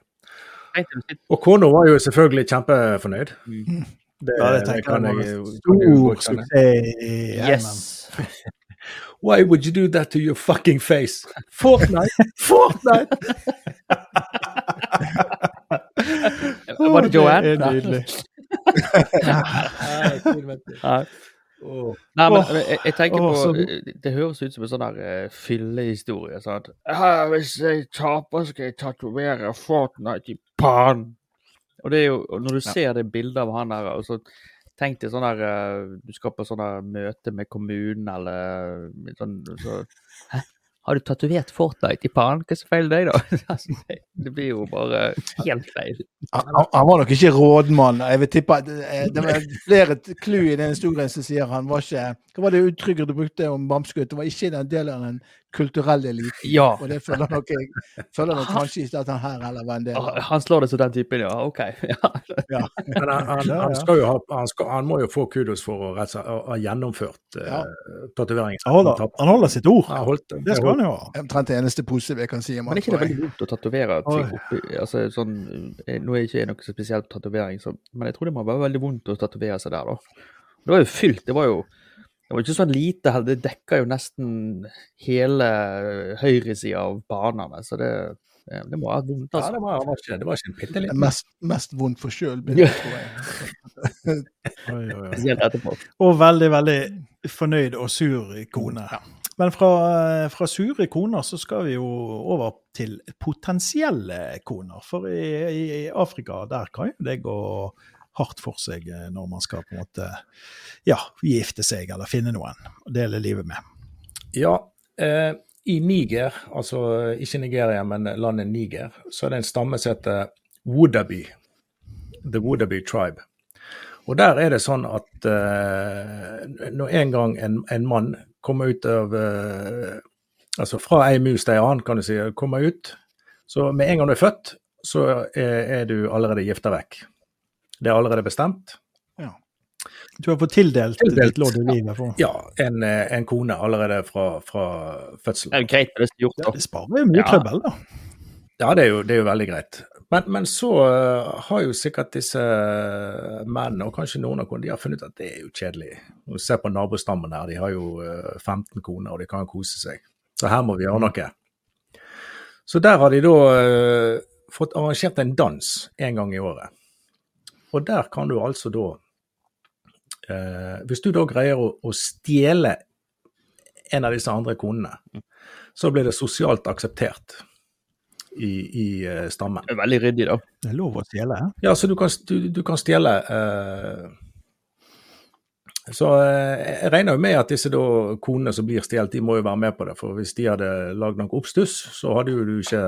og kona var jo selvfølgelig kjempefornøyd. Mm. Det, Ja, det tenker kan jeg jeg stor suksess i Yes. Why would you do that to your fucking face? Fortnite! Fortnite! Var det Joanne? Det er nydelig. Nei. Åh. Nei, men jeg, jeg tenker åh, så på Det høres ut som en sånn der uh, fyllehistorie. Sånn at hvis jeg taper, skal jeg tatovere Fortnite i pannen. Og det er jo, når du ser det bildet av han der, og så tenk deg sånn der uh, Du skal på sånn møte med kommunen eller sånn så, Hæ? Har du tatovert Fortnite i pannen? Hva er så feil deg, da? Altså, det, det blir jo bare helt feil. Han, han- han var nok ikke rådmann. Jeg vil tippe at eh, det var flere clou i den historien som sier han var ikke Hva var det uttrykket du brukte om Bamsegutt? Det var ikke den delen av den kulturelle elite. Ja. Og det føler nok jeg føler nok kanskje ikke at han her heller var en del av. Han slår det som den typen, ja. OK. Ja. Ja. Men han, han, han, skal jo ha, han, skal, han må jo få kudos for å ha- gjennomført uh, Ja. tatoveringen. Han holder, han holder sitt ord. Han holdt, Det skal han jo ha. Omtrent det eneste positive jeg kan si om Men er ikke det veldig vondt å tatovere ting oppi altså, sånn, eh, Nå er det ikke noe spesielt tatovering, men jeg tror det må være veldig vondt å tatovere seg der, da. Det var jo fylt. Det var jo det var ikke sånn lite heller. Det dekka jo nesten hele høyresida av banene, så det, det må ha vært vondt, Ja, altså. det var, det var ikke, det var ikke en bitte Det liten Mest, mest vondt for sjøl, tror jeg. Oi, oi, oi. Og veldig, veldig fornøyd og sur kone. Men fra, fra sure koner så skal vi jo over til potensielle koner. For i, i, i Afrika der kan jo det gå hardt for seg eh, når man skal på en måte ja, gifte seg eller finne noen og dele livet med. Ja, eh, i Niger, altså ikke Nigeria, men landet Niger, så er det en stamme som heter Wodaby. The Wodaby Tribe. Og der er det sånn at eh, når en gang en, en mann kommer ut av eh, Altså fra ei mus til ei annen, kan du si, kommer ut, så med en gang du er født, så er, er du allerede gifta vekk. Det er allerede bestemt. Du har fått tildelt, Tildelt. ditt lodd i livet. For. Ja, en, eh, en kone allerede fra, fra Det er jo greit det er gjort, Ja, det sparer jo mye Ja. trøbbel, da. Ja, det er jo, det er jo veldig greit. Men, men så eh, har jo sikkert disse mennene, og kanskje noen av konene, de har funnet ut at det er jo kjedelig. Se på nabostammen her, de har jo eh, 15 koner, og de kan kose seg. Så her må vi gjøre noe. Så der har de da eh, fått arrangert en dans en gang i året. Og der kan du altså da eh, Hvis du da greier å, å stjele en av disse andre konene, så blir det sosialt akseptert i, i eh, stammen. Det er veldig ryddig, da. Det er lov å stjele. hæ? Ja, så du kan, du, du kan stjele eh, Så eh, jeg regner jo med at disse da konene som blir stjålet, de må jo være med på det. For hvis de hadde lagd noe oppstuss, så hadde jo du ikke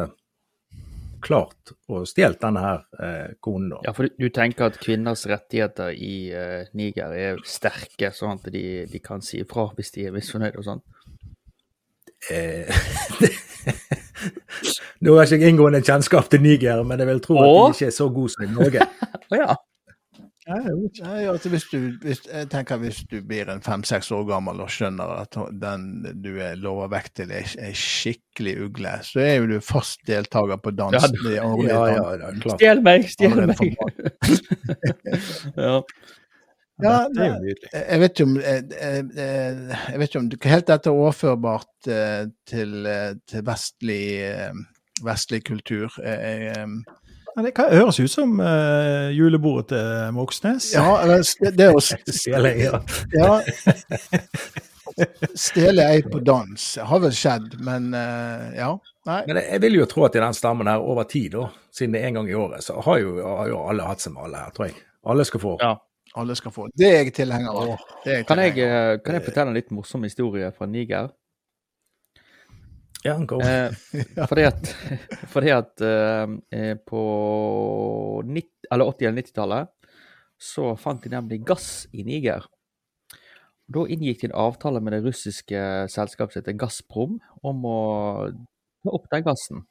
klart å stjele denne her eh, konen, da. Ja, for du, du tenker at kvinners rettigheter i eh, Niger er sterke, sånn at de, de kan si ifra hvis de er misfornøyde og sånn? Eh, Nå har jeg ikke inngående kjennskap til Niger, men jeg vil tro at de ikke er så gode som i Norge. Å ja. Nei, jeg altså hvis du, hvis, jeg tenker hvis du blir en fem-seks år gammel og skjønner at den du er lovet vekk til, er, er skikkelig ugle, så er jo du fast deltaker på dans. Ja, i ja, Ja, ja, ja klart. Stjel meg, stjel meg! ja. Ja, det jo. Jeg vet ikke om, eh, jeg vet om helt dette er overførbart eh, til, eh, til vestlig, eh, vestlig kultur. Jeg, eh, Ja, Det kan høres ut som uh, julebordet til Moxnes. Ja, det er det å Stjele, ja. ja. Stjele ei på dans det har vel skjedd, men uh, ja. Nei. Men jeg, vil jo tro at i den stammen her over tid, da, siden det er en gang i året, så har jo, har jo alle hatt seg med alle her, tror jeg. Alle skal få. Ja. Alle skal få. Det er jeg tilhenger av. Kan, eh, kan jeg fortelle en litt morsom historie fra Niger? Ja, go. Eh, fordi at, fordi at eh, eh, på 90, eller 80- eller 90-tallet så fant de nemlig gass i Niger. Da inngikk de en avtale med det russiske selskapet heter Gazprom om å ta opp den gassen.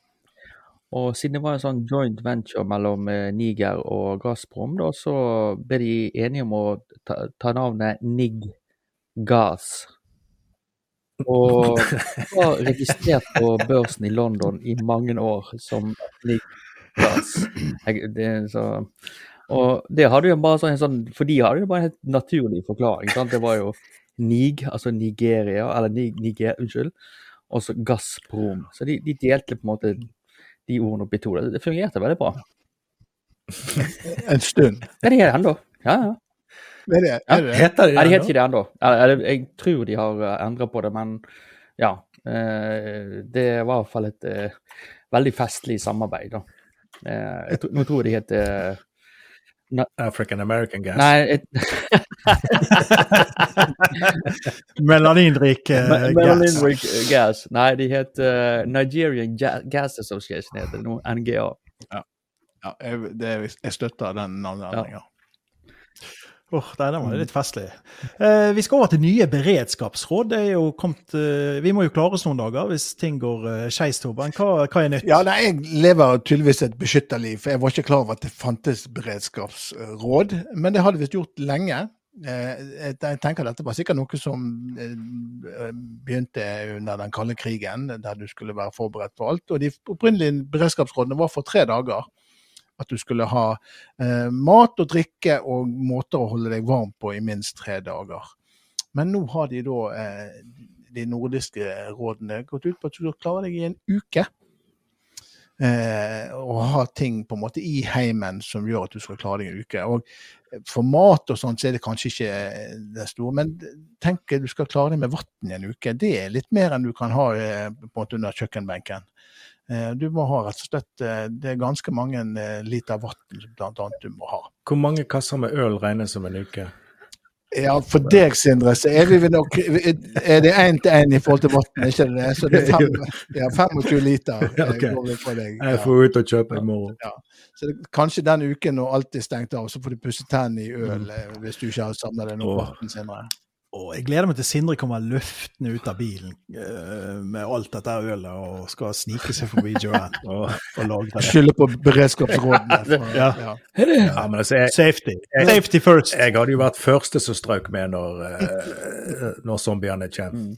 Og siden det var en sånn joint venture mellom eh, Niger og Gazprom, da, så ble de enige om å ta, ta navnet Nig Gas. Og var registrert på børsen i London i mange år som det, så, og det hadde jo bare sånn, en sånn For de hadde jo bare en helt naturlig forklaring. Sant? Det var jo Nig, altså Nigeria, eller Nig, Niger, unnskyld, og så Gazprom. Så de, de delte på en måte de ordene opp i to. Det, det fungerte veldig bra. En stund. Ja, det er det ennå. Ja, ja. Er det, er det? Heter de Nei, de det heter ikke det ennå. Jeg tror de har endra på det, men ja. eh, Det var i hvert fall et eh, veldig festlig samarbeid, da. Eh, jeg tror- Nå tror jeg de heter African American Gas? Nei, et, Melaninrik uh, gas. Melanin Gas. Nei, de heter Nigerian Gas Association, heter det nå. NGA. Ja, jeg, det, jeg støtter den navneendringa. Åh, nei, den var litt festlig. Eh, vi skal over til nye beredskapsråd. Det er kommet, eh, vi må jo klare oss noen dager hvis ting går eh, skeis. Hva, hva er nytt? Ja, nei, jeg lever tydeligvis et beskytterliv, for jeg var ikke klar over at det fantes beredskapsråd. Men det hadde visst gjort lenge. Eh, jeg tenker dette var sikkert noe som eh, begynte under den kalde krigen, der du skulle være forberedt på alt. Og de opprinnelige beredskapsrådene var for tre dager. At du skulle ha eh, mat og drikke og måter å holde deg varm på i minst tre dager. Men nå har de da, eh, de nordiske rådene, gått ut på at du skal klare deg i en uke. Eh, og ha ting på en måte i heimen som gjør at du skal klare deg en uke. Og for mat og sånt så er det kanskje ikke det store, men tenk du skal klare deg med vann i en uke. Det er litt mer enn du kan ha eh, på en måte under kjøkkenbenken. Eh, du må ha rett og slett eh, Det er ganske mange eh, liter vann annet du må ha. Hvor mange kasser med øl regnes som en uke? Ja, for deg, Sindre, så er vi nok Er det én til én i forhold til vann, ikke det? Så det er fem, ja, 25 liter Okay. Går vi på deg. Jeg får ut og kjøpe i morgen. Så det, kanskje den uken når alt er stengt av, så får du pusse tennene i øl eh, hvis du ikke har samla deg noe vann, Sindre. Og jeg gleder meg til Sindre kommer løftende ut av bilen uh, med alt dette ølet og skal snike seg forbi Joanne og, og lage det. Skylder på beredskapsrådene. For, Ja. ja. Ja, men altså, jeg, Safety. Safety first. jeg hadde jo vært første som strøk med når, uh, når zombiene kommer.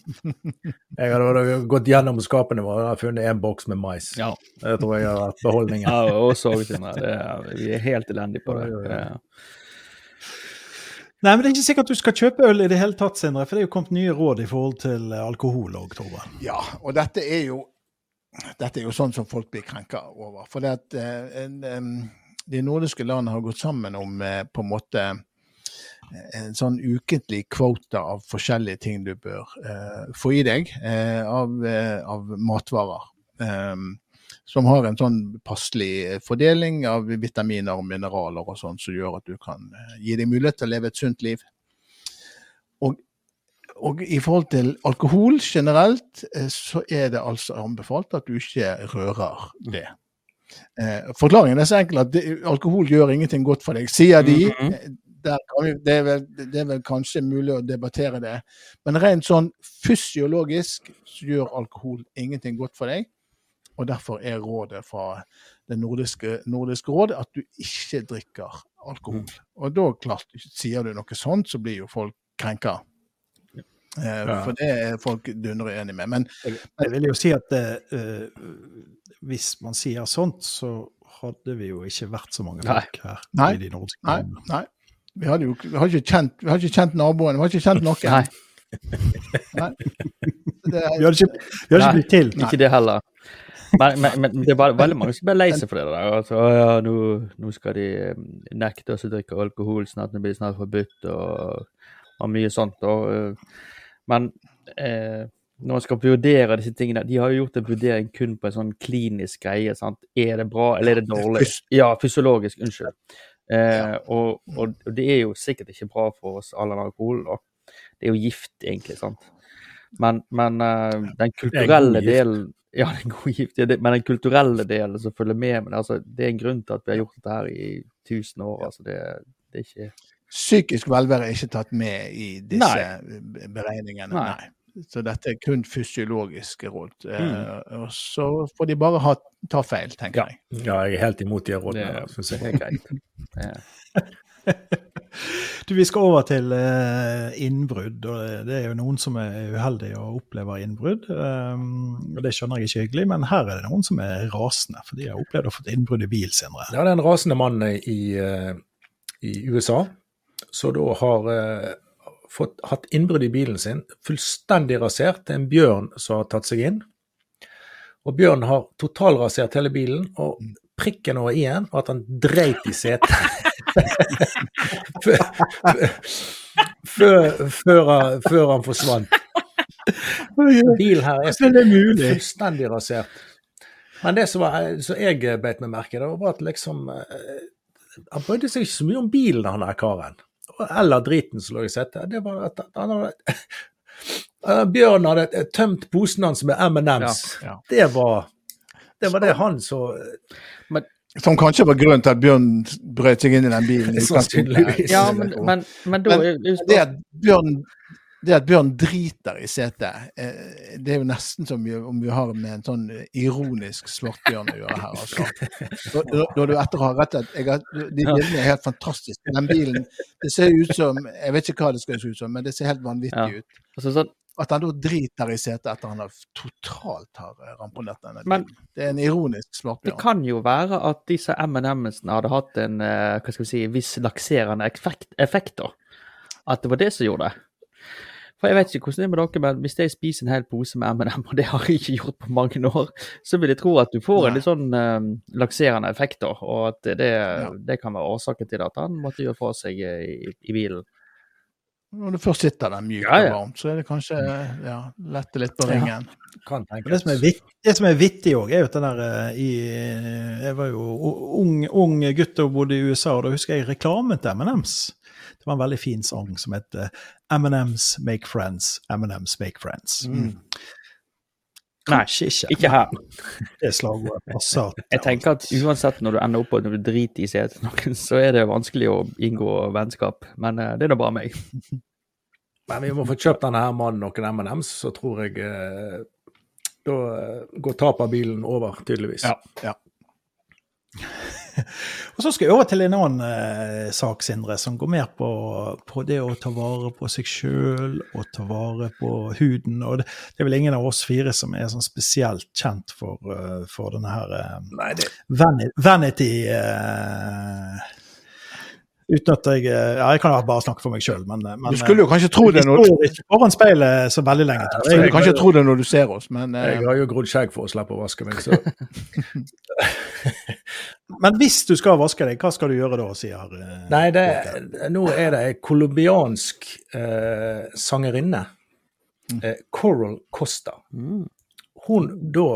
Jeg hadde gått gjennom skapene våre og funnet en boks med mais. Ja. Det tror jeg har vært beholdningen. Ja, og er- Vi er helt elendige på det. Ja, oi. Ja. Nei, men Det er ikke sikkert du skal kjøpe øl i det hele tatt, Sindre, for det er jo kommet nye råd i forhold til eh, alkohol òg, Torben. ja, og dette er jo dette er jo sånn som folk blir krenka over. For det at eh, en, em, de nordiske landene har gått sammen om eh, på en måte en sånn ukentlig kvote av forskjellige ting du bør eh, få i deg eh, av, eh, av matvarer. Em, som har en sånn passelig fordeling av vitaminer og mineraler og sånn, som gjør at du kan eh, gi deg mulighet til å leve et sunt liv. Og og i forhold til alkohol generelt, eh, så er det altså anbefalt at du ikke rører det. Eh, Forklaringen er så enkel at alkohol gjør ingenting godt for deg, sier de. Mhm. Eh, vi, det, er vel, det er vel kanskje mulig å debattere det. Men rent sånn fysiologisk så gjør alkohol ingenting godt for deg. Og derfor er rådet fra det nordiske, nordiske råd at du ikke drikker alkohol. Og da klart, sier du noe sånt, så blir jo folk krenka. Eh, Ja. For det er folk dundre enig med. Men Jeg vil jo si at eh, hvis man sier sånt, så hadde vi jo ikke vært så mange Nei. folk her Nei. i de nordiske nei, nei. Vi, hadde jo, vi har ikke kjent, vi har ikke kjent naboen, vi har ikke kjent noen. Nei, Nei. Det er, Vi hadde ikke, vi hadde ikke blitt til. ikke det heller. Men, men, men det er veldig mange som ble lei seg for det der. Altså, «Å ja, nå, nå skal de eh, nekte oss å drikke alkohol, snart det blir snart forbudt, og, og mye sånt. Og, eh, men eh, når man skal vurdere disse tingene De har jo gjort en vurdering kun på en sånn klinisk greie. sant? Er det bra, eller er det dårlig? Ja, fysiologisk. Unnskyld. Eh, og, og, og det er jo sikkert ikke bra for oss all den alkoholen. Og Det er jo gift, egentlig. sant? Men, men uh, den kulturelle delen Ja, det gode god gift, ja, det, men den kulturelle delen som følger med, men altså, det er en grunn til at vi har gjort dette her i tusen år. altså det, det er ikke Psykisk velvære er ikke tatt med i disse beregningene. Nei. Nei. Så dette er kun fysiologiske råd. Eh, Mm. og så får de bare ha, ta feil, tenker Ja. jeg. ja, jeg er helt imot de Det, rådene. der, det er greit. Du, Vi skal over til eh, innbrudd. og Det er jo noen som er uheldige og opplever innbrudd. Um, og Det skjønner jeg ikke hyggelig, men her er det noen som er rasende. For de har opplevd å få innbrudd i bil sin. Ja, det er en rasende mann i, eh, i USA som da har eh, fått, hatt innbrudd i bilen sin, fullstendig rasert. Det er en bjørn som har tatt seg inn. Og bjørnen har totalrasert hele bilen, og prikken over i-en var at han dreit i setet. før, han, forsvant. Bilen her er mulig? fullstendig rasert. Men det som, var, som jeg beit meg merke i, var at liksom eh, Han brydde seg ikke så mye om bilen, han der karen. Eller driten som lå i setet. Det var at han hadde Eh, Bjørn hadde tømt posen hans med M&M's. Ja, ja. Det var det var det han så Som kanskje var grunnen til at Bjørn brøt seg inn i den bilen. i Sannsynligvis. ja, men, men, men da Men det at Bjørn, det at Bjørn driter i setet, eh, det er jo nesten som om vi har med en sånn ironisk svartbjørn å gjøre her. altså. Da- da- Når du etter har rett at jeg har, De bildene er helt fantastiske. Den bilen det ser ut som Jeg vet ikke hva det skal se ut som, men det ser helt vanvittig Ja. ut. altså, sånn, At han da driter i setet etter han har totalt har eh, ramponert denne Men- bilen. Det er en ironisk Det kan jo være at disse M&M-ene hadde hatt en eh, hva skal vi si, viss lakserende effekt, effekt da. At det var det som gjorde det. For jeg vet ikke hvordan det er med dere, men hvis jeg spiser en hel pose med M&M, og det har jeg ikke gjort på mange år, så vil jeg tro at du får en litt sånn uh, lakserende effekt, da. Og at det, det kan være årsaken til at han måtte gjøre fra seg i, i bilen. Når du først sitter der mjukt Ja, ja. og varmt, så er det kanskje ja, lette litt på ringen. kan Men det som er, vitt, det som er vittig òg, er jo at den der eh, i Jeg var jo ung, ung gutt og bodde i USA, og da husker jeg reklamen til M&M's. Det var en veldig fin sang som het eh, M&M's Make Friends, M&M's Make Friends. Mm. Kanskje ikke. Ikke her. Det slagordet passer. Jeg tenker at uansett når du ender opp og når du driter i seg til noen, så er det vanskelig å inngå vennskap. Men eh, det er da bare meg. Men vi må få kjøpt denne her mannen noen M&M's, så tror jeg eh, da eh, går tapet av bilen over, tydeligvis. Ja, ja. Og så skal jeg over til en annen eh, sak, Sindre, som går mer på, på det å ta vare på seg sjøl og ta vare på huden. Og det, det er vel ingen av oss fire som er sånn spesielt kjent for, uh, for denne her uh, Nei, det, vanity, vanity eh, Uten at jeg eh, Ja, jeg kan jo bare snakke for meg sjøl, men, men Du skulle jo kanskje tro det når, står ikke foran speilet så veldig lenge. du jeg, jeg kan ikke tro det når du ser oss, men eh, jeg har jo grodd skjegg for å slippe å vaske meg, så Men hvis du skal vaske deg, hva skal du gjøre da, sier eh, Nei, det, nå er det ei colombiansk eh, sangerinne, eh, Coral Costa. Hun da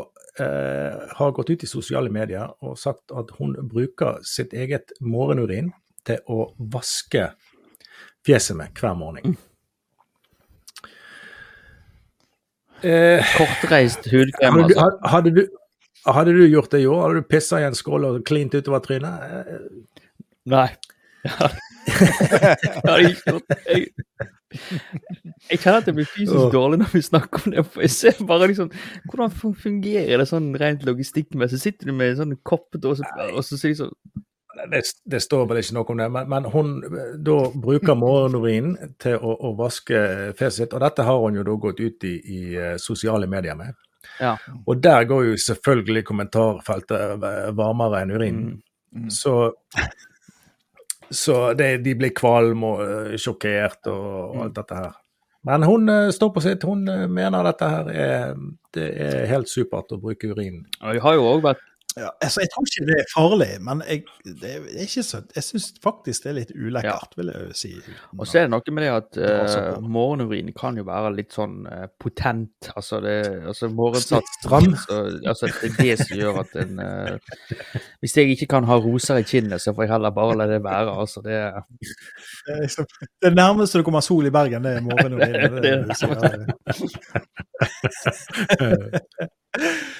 eh, har gått ut i sosiale medier og sagt at hun bruker sitt eget morgenurin til å vaske fjeset med hver morgen. Eh, Kortreist hudkrem, hadde, altså. had- hadde, du, hadde du gjort det i år? Hadde du pissa i en skål og klint utover trynet? Eh, Nei. jeg ikke gjort jeg, Jeg kjenner at jeg blir fysisk dårlig når vi snakker om det. for Jeg ser bare liksom Hvordan fungerer det sånn rent logistikkmessig? Sitter du med en sånn kopp og så, og så sier du sånn Det, det står vel ikke noe om det, men, men hun da bruker morgenurin til å, å vaske fjeset sitt. Og dette har hun jo da gått ut i, i eh, sosiale medier med. Ja. Og der går jo selvfølgelig kommentarfeltet eh, varmere enn urin. Mm. Så, så det, de blir kvalm og eh, sjokkert og, og alt dette her. Men hun står på sitt. Hun mener dette her er, det er helt supert å bruke urin. Og Jeg har jo òg vært Ja, altså, jeg tror ikke det er farlig, men jeg, det er ikke så, jeg syns faktisk det er litt ulekkert, vil jeg si. Og så er det noe med det at uh, morgenurin kan jo være litt sånn uh, potent. Altså, det, altså. Så, altså, det er det som gjør at en uh, Hvis jeg ikke kan ha roser i kinnet, så får jeg heller bare la det være. Altså, det Det er liksom- det nærmeste du kommer sol i Bergen, det er morgenurin. Det, det, det, du sier.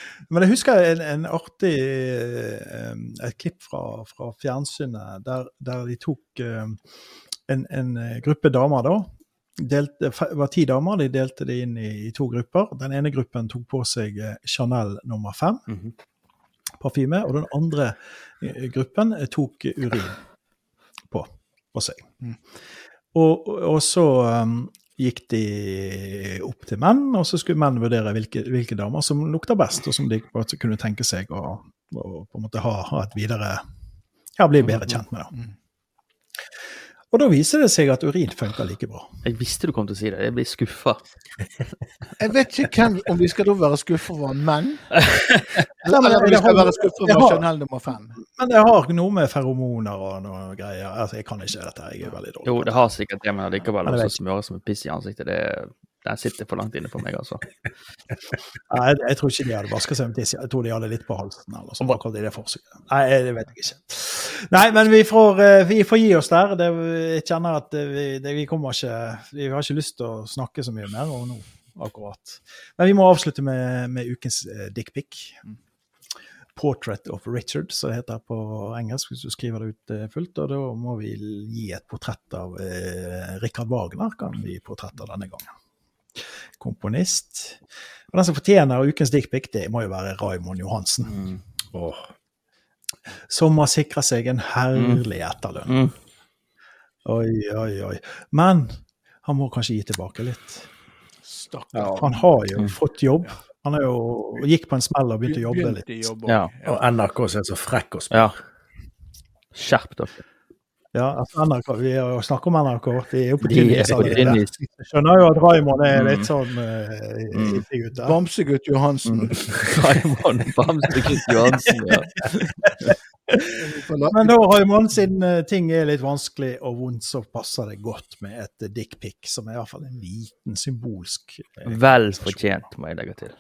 Men jeg husker en, en artig et klipp fra, fra fjernsynet der, der de tok en, en gruppe damer da. Delte, det var ti damer, de delte det inn i, i to grupper. Den ene gruppen tok på seg eh, Chanel nummer fem, Mhm. parfyme, og den andre eh, gruppen eh, tok urin på, på seg. Og, og, og så um, gikk de opp til menn, og så skulle menn vurdere hvilke, hvilke damer som lukta best, og som de kunne tenke seg å, å på en måte ha, ha et videre Ja, bli bedre kjent med. da. Og da viser det seg at urin funker like bra. Jeg visste du kom til å si det. Jeg blir skuffa. Jeg vet ikke hvem, om vi skal da være skuffa over menn, Nei, eller om vi skal være skuffa over Chanel nummer fem. Men det har noe med feromoner og noe greier. Altså, jeg kan ikke dette, jeg er veldig dårlig. Jo, det har sikkert det, men allikevel å smøre som en piss i ansiktet. Det, den sitter for langt inne for meg, altså. Nei, jeg, jeg tror ikke de hadde vaska seg med tiss. Jeg tror de hadde litt på halsen. eller sånn, akkurat i det forsøket. Nei, det vet jeg ikke. Nei, men vi får, eh, vi får gi oss der. Det, jeg kjenner at vi, det, vi kommer ikke Vi har ikke lyst til å snakke så mye mer om nå, akkurat. Men vi må avslutte med, med ukens eh, dickpic. Portrait of Richard, som det heter på engelsk, hvis du skriver det ut eh, fullt. Og da må vi gi et portrett av eh, Richard Wagner, kan vi gi portrett av denne gangen komponist. Og den som fortjener ukens dickpic, det må jo være Raymond Johansen. Åh. Som har sikra seg en herlig etterlønn. Mm. Oi, oi, oi. Men han må kanskje gi tilbake litt. Stakkar. Han har jo fått jobb. Han er jo, gikk på en smell og begynte å jobbe litt. Å Ja. Og NRK er så frekk og spør. Ja. Skjerp dere. Ja, altså NRK, Vi har jo snakket om NRK. De er jo på De tynn is på allerede. tynn is. Jeg skjønner jo at Raymond er litt Mm. sånn uh, Mm. Bamsegutt Johansen. Raymond Bamsegutt Johansen, ja. Men da Raymond, siden eh, ting er litt vanskelig og vondt, så passer det godt med et dickpic, som er i hvert fall en liten symbolsk eh, Vel fortjent, må jeg legge til.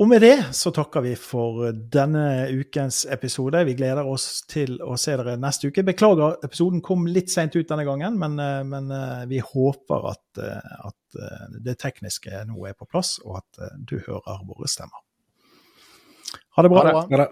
Og med det så takker vi for denne ukens episode. Vi gleder oss til å se dere neste uke. Beklager, episoden kom litt seint ut denne gangen, men, eh, men eh, vi håper at, eh, at det tekniske nå er på plass, og at du hører våre stemmer. Ha det bra. Ha det.